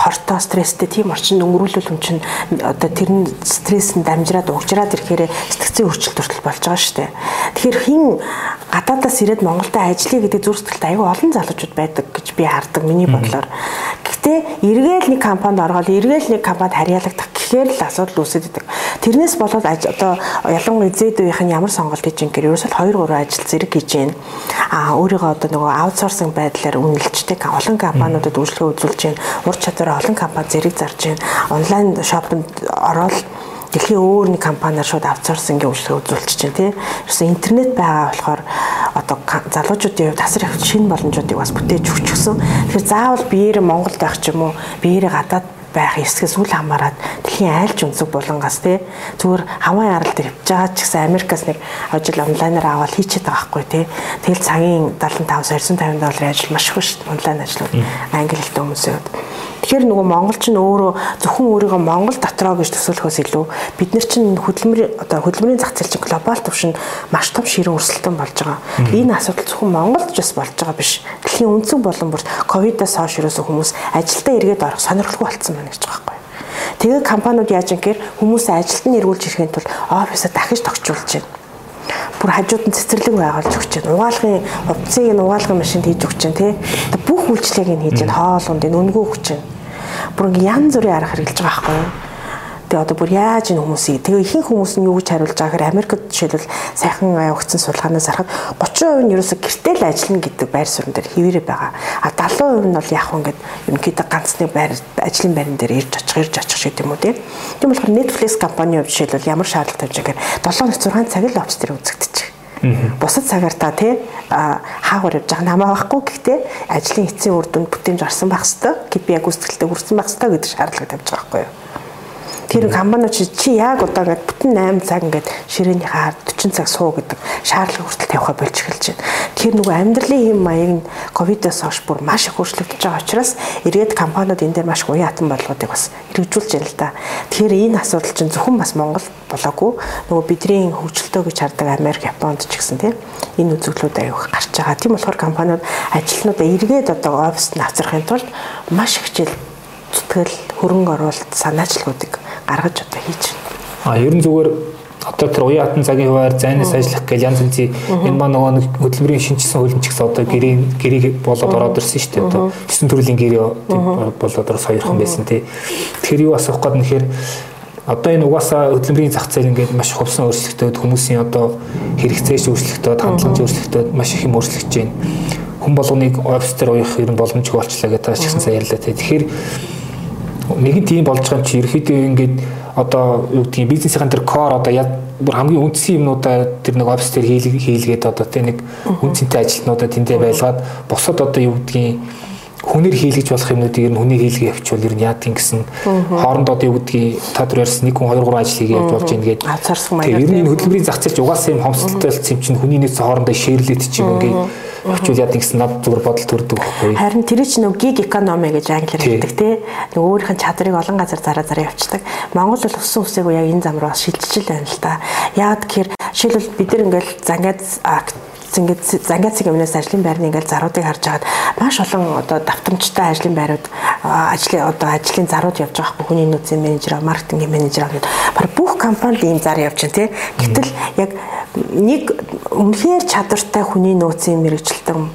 хортой стресстэй тийм орчинд өнгөрүүлвэл хүн чинь одоо тэр нь стресс нь дамжираад угжраад ирэхээр сэтгцийн өөрчлөлт төртөл болж байгаа шүү дээ. Тэгэхээр хин гадаадаас ирээд Монголд ажиллая гэдэг зүрх сэтгэлд аюу олон залуучууд байдаг гэж би хардаг миний бодлоор. Гэхдээ эргээл нэг компанид оргоод эргээл нэг компанид харьяалагдах гэхээр л асуудал үүсэж идэг. Тэрнээс болоод одоо ялангуяа зэд үеийнх нь ямар сонголт хийж ингээр ерөөсөө 2 3 ажил зэрэг хийж гин. Аа өөрийгөө одоо нөгөө аутсорсинг байдлаар үнэлждэг олон компаниудад үйлчлэгээ үзүүлж гин. Ур чадвараа олон компани зэрэг зарж гин. Онлайн шопинд ороод дэлхийн өөр нэг компаниар шууд аутсорсингийн үйлчлэгээ үзүүлчих чинь тий. Ерөөсөө интернет байгаа болохоор одоо залуучуудын хувьд тасар их шинэ боломжуудыг бас бүтээж өгч гисэн. Тэгэхээр заавал биеэрээ Монголд байх ч юм уу, биеэрээ гадаад байх эсгээс үл хамааран дэлхийн айлч өнцөг булангаас тий зүгээр хаваа ярал дээр явж байгаа ч гэсэн Америкаас нэг ажил онлайнаар аваад хийчихэд байгаа байхгүй тий тэгэл цагийн 75 250 долларын ажил маш их шүү дээ онлайн ажлууд англи хэлтэй хүмүүсийн Тэгэхээр нөгөө монголч нь өөрөө зөвхөн өөрийгөө монгол дотроо гэж төсөөлөхөөс илүү бид нар чинь хөдөлмөр одоо хөдөлмөрийн зах зээл чинь глобал түвшинд маш том ширээ өрсөлдөөн болж байгаа. Энэ асуудал зөвхөн Монголд ч бас болж байгаа биш. Дэлхийн үндсэн болон бүр ковидоос хойш ерөөсөө хүмүүс ажилдаа эргээд орох сонирхолгүй болцсон байна гэж байгаа байхгүй. Тэгээ компаниуд яаж ингэхээр хүмүүсээ ажилд нь эргүүлж ирэхэд тул офисоо дахиж тогтчулж байна бүр хажууд нь цэцэрлэг байгуулж өгч байна. Угаалгын хувцсыг нь угаалгын машинд хийж өгч байна тий. Бүх үйлчлэгийг нь хийж байна. Хоолунд энэ өнгөө өгч байна бүр ингээ янз бүрийн арга хэрэглэж байгаа байхгүй юу? Тэгээ одоо бүр яаж энэ хүмүүсийг тэгээ ихэнх хүмүүс нь юу гэж хариулж байгаа гэхээр Америкт жишээлбэл сайхан өгцөн судалгаанаас харахад 30% нь ерөөсө гэртэл ажиллана гэдэг байр суурин дээр хэвээрээ байгаа. А 70% нь бол яг ингээд ерөнхийдөө ганцны байр ажлын байран дээр ирж очих, ирж очих шиг юм уу тийм. Тийм болохоор Netflix компани жишээлбэл ямар шаардлага тавьж байгаа гэхээр 7-6 цаг л офис дээр үзэгдэж Бусад цагаар та тий хаагур явж байгаа намаа байхгүй гэхдээ ажлын эцсийн үр дүнд бүтээмж орсон байх хэвээр гэд би яг үсгэлтэд хүрсэн байх хэвээр гэдэг шаардлага тавьж байгаа байхгүй юу. Тэр компаниуд чи яг одоо ингээд бүтэн 8 цаг ингээд ширээний хаар 40 цаг суу гэдэг шаардлага хүртэл тавихаа болж эхэлж байна. Тэр нөгөө амьдралын хэм маяг нь ковидоос хойш бүр маш их өөрчлөгдөж байгаа учраас эргээд компаниуд энэ дээр маш уян хатан бодлогуудыг бас хэрэгжүүлж байна л да. Тэгэхээр энэ асуудал чинь зөвхөн бас Монгол болоогүй нөгөө бидний хөгжилтөө гэж хардаг Америк, Японд ч гэсэн тийм энэ үзэгдлүүд аяух гарч байгаа. Тийм болохоор компаниуд ажилтнуудаа эргээд одоо оффист навцрахын тулд маш хичээл зүтгэл хөрөнгө оруулалт санаачлагуудыг гаргаж одоо хийж байна. А ер нь зүгээр одоо тэр уян хатан цагийн хуваар зайнаас ажиллах гэж янз янзын энэ маа нөгөө хөдөлмөрийн шинжилсэн хуулийн ч гэсэн одоо гэрээ гэрээ болоод ороод ирсэн шүү дээ. Одоо 9 төрлийн гэрээ болоод орос хоёрхан байсан тий. Тэгэхээр юу асуух гээд нэхэр одоо энэ угаасаа хөдөлмөрийн зах зээл ингээд маш хувсан өөрчлөлтөд хүмүүсийн одоо хэрэгцээш өөрчлөлтөд хандлагын өөрчлөлтөд маш их юм өөрчлөгдөж байна. Хүн болгоныг офис дээр уях ер нь боломжгүй болчлаа гэдэг тааш гисэн сайн ярьлаа тий. Тэгэхээр нэгэн тийм болж байгаа юм чи ерөөхдөө ингээд одоо юу гэдгийг бизнесийн тэр core одоо бүр хамгийн үндсэн юмнуудаа тэр нэг офис дээр хийлгээд одоо тэ нэг үнцэнтэй ажилтнуудаа тэндээ байлгаад босод одоо юу гэдгийг хүнээр хийлгэж болох юмнуудыг ер нь хүнээр хийлгээ явуучвал ер нь яадгийн гэсэн хооронд одоо юу гэдгийг та түр ярьсан 1 2 3 ажил хийгээ явж болж. Ацаарсан маягаар. Тэр ер нь хөдөлмөрийн зах зээлч угаасаа юм хомсдолтой юм чинь хүний нийт хоорондоо шеэрлээд чи юм ингээд Очвол яд гэсэн над зүгээр бодол төрдөг байхгүй. Харин тэр чинь нөгөө гиг экономи гэж англиар хэлдэг тий. Нөгөө өөрийнх нь чадрыг олон газар зараа зараа явуулдаг. Монгол бол өссөн үсээгүй яг энэ зам руу шилжиж байна л да. Яад гэхээр жишээлбэл бид нар ингээл зангаад ингээд зангаацыг өмнөөс ажлын байрны ингээд заруудыг харж хагаад маш олон одоо давтамжтай ажлын байрууд ажлын одоо ажлын зарууд явж байгаа хгүй хүний нөөцийн менежер, маркетингийн менежер гэдэг баг бүх компанид ийм зар явж байна тий. Гэтэл яг нэг үнэхээр чадвартай хүний нөөцийн мэрэгчлэлтэн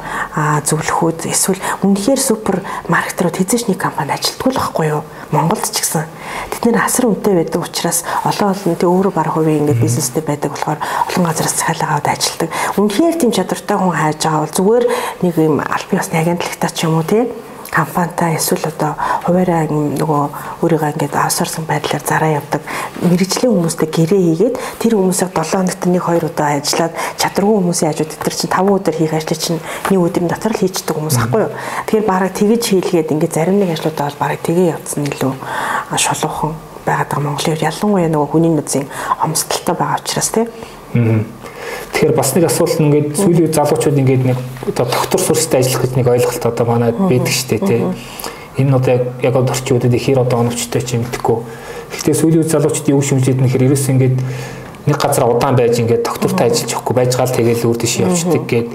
зөвлөхүүд эсвэл үнэхээр супер маркетерууд хэзээ ч нэг компани ажилтгүй л байхгүй юу? Монголд ч гэсэн тэд нэр асар үнэтэй байдаг учраас олон олон тэг өөрөө баг хувийн ингээд бизнестэй байдаг болохоор олон газараас захиалга аваад ажилтдаг. Үнэхээр тийм чадвартай хүн хайж байгаа бол зүгээр нэг юм аль бие усны агентлагтаа ч юм уу тий компанитай эсвэл одоо хуваараа нөгөө өөрийгөө ингээд аусарсан байдлаар зараа явдаг мэрэгжлийн хүмүүстэй гэрээ хийгээд тэр хүмүүсийг 7 хоногт нэг хоёр удаа ажиллаад чадваргүй хүмүүсийн хажууд тэр чинь 5 өдөр хийх ажлыг чинь нэг өдрийн дотор л хийчихдэг хүмүүс аахгүй юу. Тэгэхээр бараг тэгэж хийлгээд ингээд зарим нэг ажлуудаа бол бараг тгээ явцсан илүү шулуухан байгаад байгаа Монголын ялангуяа нөгөө хүний нөөцийн хомсдолтой байгаа учраас тийм. Аа Тэгэхээр бас нэг асуулт нь ингээд сүүлийн залуучууд ингээд нэг одоо доктор сурстай ажиллах гэж нэг ойлголт одоо манайд байдаг шүү дээ тий. Энэ одоо яг одоо орчуудад ихэр одоо оновчтой ч юм мэдхгүй. Гэхдээ сүүлийн үед залуучууд юу шимжээд нэхэр ерөөс ингээд нэг газар удаан байж ингээд доктортай ажиллаж явахгүй байж гал тэгэл өөр дэш явчихдаг гээд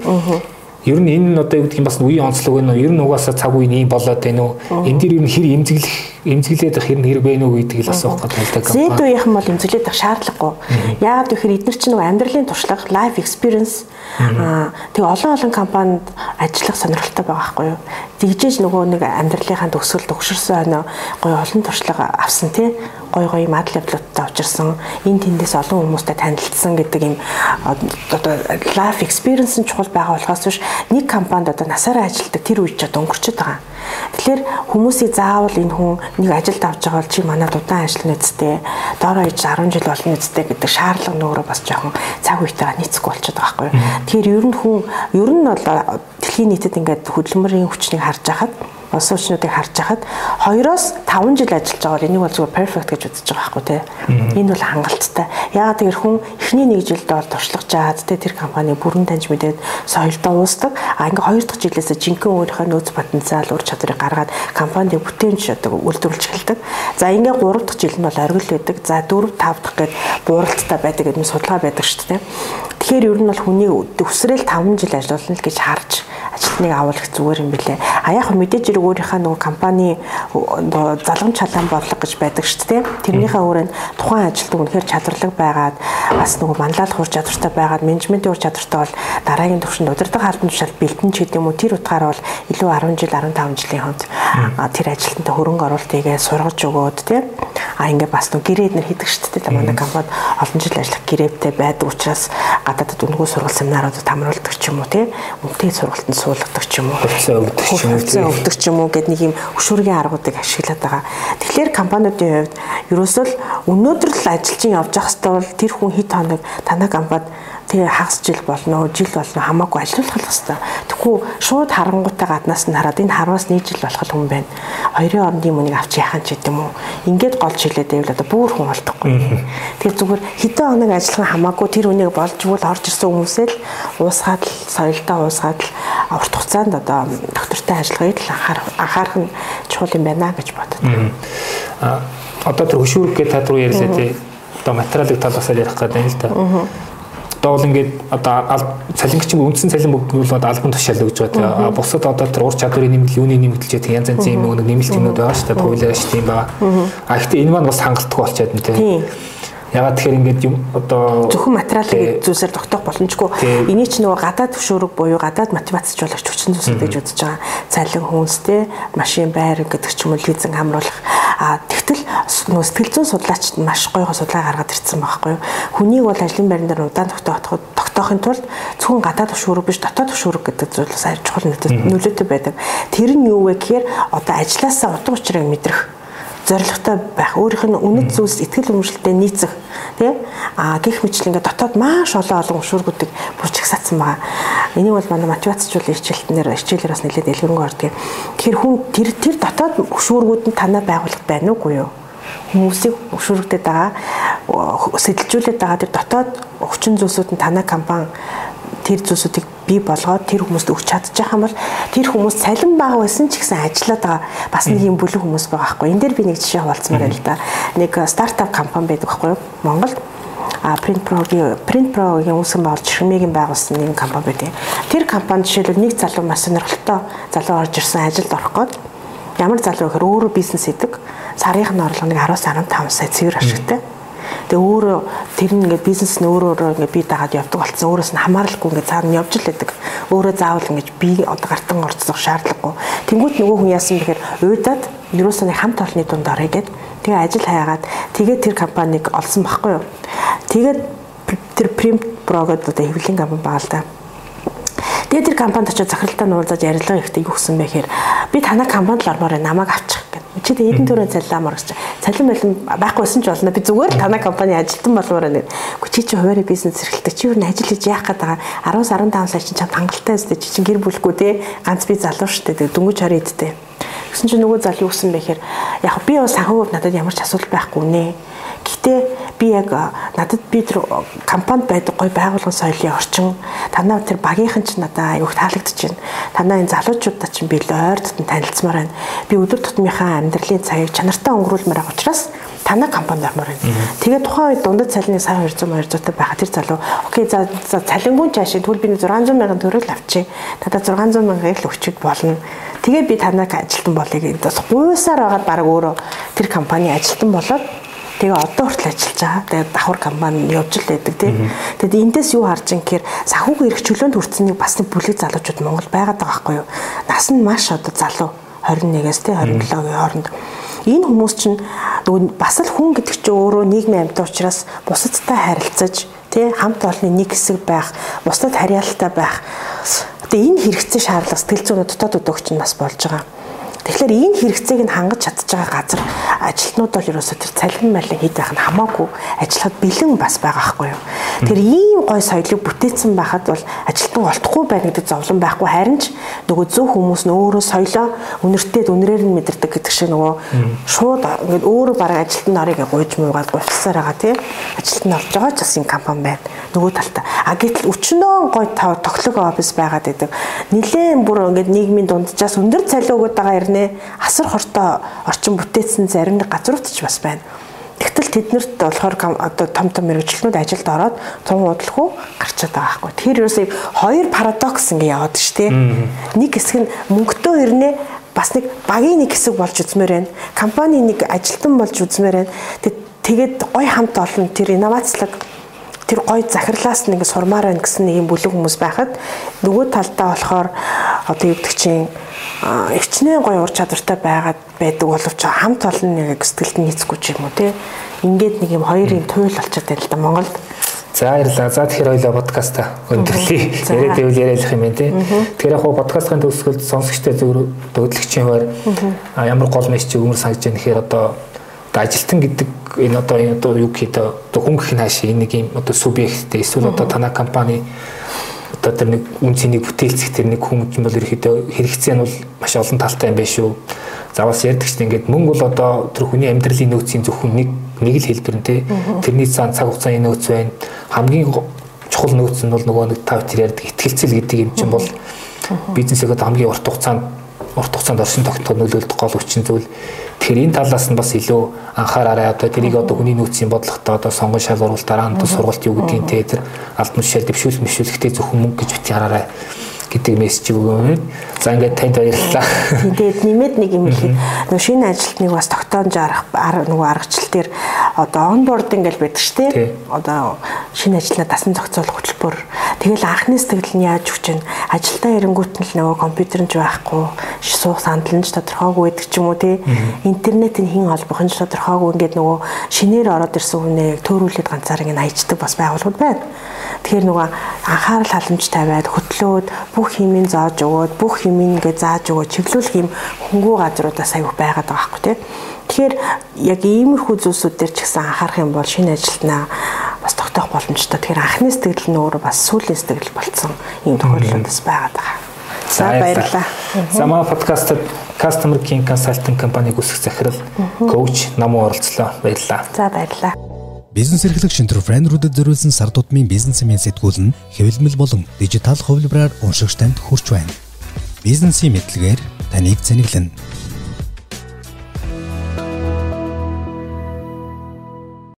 Ер нь энэ одоо юу гэх юм бас үеийн онцлог байна уу? Ер нь угаасаа цаг үе ийм болоод байна уу? Энэ дэр ер нь хэр эмзэглэх эмзэглээд байх хэр хэрэг байна уу гэдгийг л асуух гэдэг да. Зэд үеийнхэн бол эмзэглээд байх шаардлагагүй. Яагаад гэхээр эдгээр чинь нөгөө амьдралын туршлага, life experience аа тэгээ олон олон компанид ажиллах сонирхолтой байгаа байхгүй юу? Тэгжээж нөгөө нэг амьдралынхаа төгсгөл төгшөрсөн хойно гоё олон туршлага авсан тий гой гой мад левлуудтай учирсан энэ тэндээс олон хүмүүстэй танилцсан гэдэг юм одоо life experience нь чухал байгаа болохоос биш нэг компанид одоо насаараа ажилладаг тэр үеч одоо өнгөрчөд байгаа. Тэгэхээр хүмүүсийг заавал энэ хүн нэг ажилд авч байгаа бол чи манад удаан ажиллана үсттэй доороо иж 10 жил болно үсттэй гэдэг шаардлага нөөрэ бас жоохон цаг үетэйгээ нийцэхгүй болчиход байгаа байхгүй. Тэгэхээр ер нь хүн ер нь бол дэлхийн нийтэд ингээд хөдөлмөрийн хүчнийг харж байхад суучлуудыг харж хахад 2-оос 5 жил ажиллаж байгаа бол энийг бол зүгээр perfect гэж үзэж байгаа байхгүй тий. Энэ бол хангалттай. Яагаад тэр хүн эхний нэг жилд бол туршлагаж чаад тий тэр компани бүрэн таньж мэдээд соёлдоо уусдаг. А ингээ хоёр дахь жилээс жинхэнэ өөрийнхөө нөөц потенциал ур чадварыг гаргаад компанид бүтээнч одоо үйлдвэрлэж эхэлдэг. За ингээ гурав дахь жил нь бол оргил байдаг. За дөрөв тав дахь гээд бууралттай байдаг гэдэг нь судалгаа байдаг шүү дээ. Тэгэхээр ер нь бол хүний өсрэл 5 жил ажиллана л гэж харж ажилтныг авах зүгээр юм билэ. А яг мэдээж хэрэг өөрийнхөө нөгөө компани залгамж чалаан бодлого гэж байдаг шүү дээ. Тэрнийхээ өөрөнд тухайн ажилтныг үнэхээр чадварлаг байгаад бас нөгөө манлайлах ур чадвартай байгаад менежментийн ур чадвартай бол дараагийн төвшөнд удирдах албан тушаал бэлтэн ч гэдэг юм уу тэр утгаараа бол илүү 10 жил 15 жилийн хонд тэр ажилтнтай хөрөнгө оруулалтыгээ сургаж өгөөд тийм а ингээ бас нөгөө гэрээд нэр хийдэг шүү дээ. Манай компанид олон жил ажиллах гэрээтэй байдаг учраас гадаадд үнгүү сургал семинаруудад хамруулдаг ч юм уу тийм үнэтэй сургалтанд суулгадаг ч юм уу хувьцаа өгдөг ч юм уу хувьцаа өгдөг ч юм уу гэд нэг юм хөшүүргийн аргуудыг ашиглаад байгаа. Тэгэхээр компаниудын хувьд ерөөсөө л өнөөдөр л ажилчин явж явах хэвээр бол тэр хүн хэд хоног танай компанид тэгээ хагас жил болно жил болно хамаагүй ажиллах хэвээр. Тэгэхгүй шууд харангуйтай гаднаас нь хараад энэ харвас нэг жил болох хүн байна. Хоёрын орондын мөнийг авч яхан ч гэдэг юм уу. Ингээд голж хилээд байвал одоо бүр хүн болдохгүй. Тэгэхээр зүгээр хэдэн хоног ажиллах хамаагүй тэр үнийг болж өгвөл орж ирсэн хүмүүсээ л уусгаад л соёлдоо уусгаад л урт хугацаанд одоо доктортой ажиллагыг л анхаарах нь чухал юм байна гэж бодод. Аа одоо тэр хөшүүрэг гэдэг тал руу ярьлаа тий. Одоо материалын талаас ярих гэдэг юм л да одоо бол ингээд одоо цалингчин үндсэн цалин бүгд бол албан тушаал өгж байгаа. Бусад одоо тэр ур чадварын нэмэлт, юуны нэмэлт гэдэг янз янзын юм нэг нэмэлт юмнууд байгаа шүү дээ. Пуулиар шүү дээ байгаа. А гэхдээ энэ маань бас хангалттай болчиход байна тийм. Ягаад тэгэхээр ингээд юм одоо зөвхөн материалын зүйлсээр тогтоох боломжгүй. Эний чинь нөгөө гадаад төвшөрөг буюу гадаад мотивацч болгож хүчин зүйлсүүд гэж үзэж байгаа. Цалин хүнстэй, машин байр гэдэг ч юм уу лизинг хамруулах. А тэгтэл нөгөө сэтгэл зүйн судлаач маш гоё судалгаа гаргаад ирсэн байхгүй юу. Хүнийг бол ажлын байран дээр удаан тогтооход тогтоохын тулд зөвхөн гадаад төвшөрөг биш дотоод төвшөрөг гэдэг зүйл бас чухал нөлөөтэй байдаг. Тэр нь юу вэ гэхээр одоо ажилласаа утга учирыг мэдрэх зоригтой байх, өөрийнх нь үнэт зүйлс ихтгэл өмчлөлтөд нийцэх тий а гих мэтлэн ингээд дотоод маш олон олон өшүүргүүдийг бүр чагсаацсан байгаа. Энийг бол манай мотивацчлуулын хичээлтнээр хичээлээр бас нэлээд дэлгэрэнгүй ордог. Тэгэхээр хүн тэр тэр дотоод өшүүргүүд нь танаа байгуулах байна уугүй юу? хүмүүсийг өшүүргдэд байгаа сэтэлжүүлээд байгаа тэр дотоод хүчин зүйлсүүд нь танаа компани тэр зүйлсүүдийг бий болгоод тэр хүмүүст өгч чадчих юм бол тэр хүмүүс цалин бага байсан ч гэсэн ажиллаад байгаа бас нэг юм бүлэг хүмүүс байгаа байхгүй. Энэ дээр би нэг жишээ хаваалцмаар байна л да. Нэг стартап компани байдаг байхгүй юу? Монголд а Print Pro-гийн Print Pro-гийн үүсгэн байгуулж Ширмэгийн байгуулсан нэг компани байдаг. Тэр компани жишээлбэл нэг залуу маш сонирхолтой залуу орж ирсэн ажилд орох гээд ямар залуу гэхээр өөрөө бизнес хийдэг. Сарынх нь орлого нэг 10-15 сая цэвэр ашигтай. Mm -hmm Тэгээ өөрөө тэр нь ингээд бизнес нь өөрөө өөрөө ингээд бие дагаад явдаг болсон. Өөрөөс нь хамааралгүй ингээд цаана явж л байдаг. Өөрөө заавал ингээд би одоо гартан орцох шаардлагагүй. Тэнгүүт нөгөө хүн яасан бэхээр уйдаад ерөөсөө нэг хамт олонны дунд орё гэд тэгээ ажил хаягаад тэгээ тэр компанийг олсон байхгүй юу. Тэгээд тэр Print Pro гэдэг одоо хэвлэлийн компани байгаа л да. Тэгээд тэр компанид очиж захиралтай нуулзаж ярилцлага ихтэй юу гэсэн бэ гэхээр би танай компанид л ормоор намайг авчих Чи тэ эдэн төрөө цалиламаар гэж. Цалин байлан байхгүйсэн ч болно. Би зүгээр танай компани ажилтан болмоор байна. Гэхдээ чи чи хуваарь бизнес эрхэлдэг. Чи юу н ажил хийж яах гээд байгаа 10 15 сая чинь чам хангалттай өстэй. Чи чинь гэр бүлэхгүй те. Ганц би залуу штэ. Дөнгөж хараа идтэй. Гэсэн чинь нөгөө зал юу гэсэн бэ гэхээр яг би бас санхүүг надад ямар ч асуудал байхгүй нэ. Гэхдээ би яг надад би тэр компанид байдаг гой байгуулгын соёлын орчин танаа тэр багийнхан ч надад аюух таалагдж байна. Танаа энэ залуучуудаа чинь би ойр дотн танилцмаар байна. Би өдөр тутмынхаа амьдралын цагийг чанартай өнгөрүүлмээр байгаа учраас танаа компанид ормоор байна. Тэгээд тухайн үед дундад цалины сая 200 200 та байхад тэр залуу окей за цалингүй чаашаа тэгвэл би 600 мянган төгрөг авчи. Надад 600 мянга л өгчөд болно. Тэгээд би танаг ажилтан болъё гэдэг. Гуйсаар байгаад баг өөрөө тэр компани ажилтан болоод Тэгээ одоо хүртэл ажиллаж байгаа. Тэгээ давхар компани явж л байдаг тийм. Тэгэд эндээс юу харж ин гэхээр санхүүгийн эрх чөлөөнд хүртсэнийг бас нэг бүлэг залуучууд Монгол байгаад байгаа байхгүй юу? Нас нь маш одоо залуу 21-ээс тий 27-гийн хооронд энэ хүмүүс чинь бас л хүн гэдэг чинь өөрөө нийгмийн амьтан учраас бусадтай харилцаж тий хамт олонны нэг хэсэг байх, бусдад харьяалалтай байх. Тэгээ энэ хэрэгцээ шаардлага сэтгэл зүйн дотоод өдөөгч нь бас болж байгаа. Тэгэхээр энэ хэрэгцээг нь хангаж чадж байгаа газар ажилтнууд бол ерөөсөө тэр цалин малин хэд байх нь хамаагүй ажиллахад бэлэн бас байгаа хгүй юу. Тэр ийм гой соёлыг бүтээсэн байхад бол ажилтан олдохгүй байна гэдэг зовлон байхгүй харин ч нөгөө зөв хүмүүс нь өөрөө соёлоо үнэртээд үнрээр нь мэдэрдэг гэдэг шиг нөгөө шууд ингээд өөрөө бараг ажилтан нарыг гуйж муугаад гуйсаар байгаа тий. Ажилтан орж байгаа ч бас энэ компани байна. Нөгөө талтай. А гэтэл өчнөө гой тоглог офис байгаад байдаг. Нилээн бүр ингээд нийгмийн дунджаас өндөр цалин өгöd байгаа ирнэ нэ асар хортой орчин бүтээсэн зарим нэг газрууд ч бас байна. Тэгтэл тэднэрт болохоор одоо том том мэрэгчлэнүүд ажилд ороод тун уудлахгүй гарчаад байгаа байхгүй. Тэгэхээр ерөөсөө хоёр парадокс ингэ яваад ш тий. Нэг хэсэг нь мөнгөтэй ирнэ бас нэг багийн нэг хэсэг болж үзмээр байна. Компани нэг ажилтан болж үзмээр байна. Тэгээд гой хамт олон тэр инновацлог тэр гой захирлаас нэг сурмаар байна гэсэн нэг юм бүлэг хүмүүс байхад нөгөө талдаа болохоор одоо юу гэдэг чинь өвчнээ гоё ур чадвартай байгаад байдаг боловч хамт олон нэг сэтгэлд нийцэхгүй ч юм уу тий. Ингээд нэг юм хоёрын туйл болчиход байна л да Монголд. За баярлалаа. За тэгэхээр хоёлаа подкаста өндөрлөе. Яриад байвал яриалах юм байна тий. Тэгэхээр яг хуу подкастын төгсгөлд сонсогчтой зөв хөдөлгчийн хуваар ямар гол мессеж өгмөр санаж байна гэхээр одоо ажилтан гэдэг энэ одоо одоо юу гэхэд одоо хүн гэх нь хаашаа энэ нэг юм одоо субъекттэй эсвэл одоо танай компани одоо тэр нэг үн цэнийг бүтээлцэх тэр нэг юм бол ерөөхдөө хэрэгцээ нь бол маш олон талтай юм байна шүү. За бас ярьдаг чинь ингээд мөнгө бол одоо тэр хүний амьдралын нөөцийн зөвхөн нэг нэг л хэлбэр нь те. Тэрний цаан цаг хугацааны нөөц байна. Хамгийн чухал нөөц нь бол нөгөө нэг тав тэр ярьдаг ихтгэлцэл гэдэг юм чинь бол бизнесээ хамгийн урт хугацаанд урт хугацаанд оршин тогтноход нөлөөлөх гол хүчин зүйл. Тэгэхээр энэ талаас нь бас илүү анхаараарай. Одоо тэрийг одоо хүний нөөцийн бодлоготой одоо сонгон шалгуулалт дараа нь сургалт юу гэдгийг те тэр албан тушаал дэвшүүл мэвшүүлэхдээ зөвхөн мөнгө гэж бити хараарай гэдэг мессеж өгөөм. За ингээд танд баярлалаа. Тэгээд нэмээд нэг юм хэлээ. Нөгөө шинэ ажилтныг бас тогтоомж арах нөгөө аргачлал дээр одоо онбординг гэж байдаг шүү дээ. Одоо шинэ ажлаа дасан зохицуулах хөтөлбөр. Тэгэл анхны сэтгэл нь яаж өгч чинь ажилдаа ирэнгүүт нь л нөгөө компьютер нь ч байхгүй, суух сандал нь ч тодорхойгүй байдаг ч юм уу тий. Интернетийн хин холбох нь ч тодорхойгүй ингээд нөгөө шинээр ороод ирсэн хүнийг төөрүүлээд ганцаар ингэ аячдаг бас байгууллагууд байна. Тэгэхээр нөгөө анхаарал халамж тавиад хөтлөөд бүх хэмийн зааж өгөөд бүх хэмийн ингээ зааж өгөөд чиглүүлэх юм хөнгүү газруудаас аяг байгаад байгаа байхгүй тий. Тэгэхээр яг иймэрхүү зүйлсүүд дээр ч гэсэн анхаарах юм бол шинэ ажилтнаа бас тогтоох боломжтой. Тэгэхээр анхны сэтгэл нь өөрөө бас сүүлийн сэтгэл болцсон ийм тохиолдлууд бас байгаад байгаа. За баярлалаа. За манай подкастт Customer King Consulting компаниг үсгэх захирал коуч намуу оролцлоо. Баярлалаа. За баярлалаа. Бизнес эрхлэг шинтер френдерүүдэд зориулсан сар тутмын бизнесмен сэтгүүл нь хэвлэмэл болон дижитал хувилбараар уншигч танд хүрч байна. Бизнесийн мэдлэгээр таныг зэниглэнэ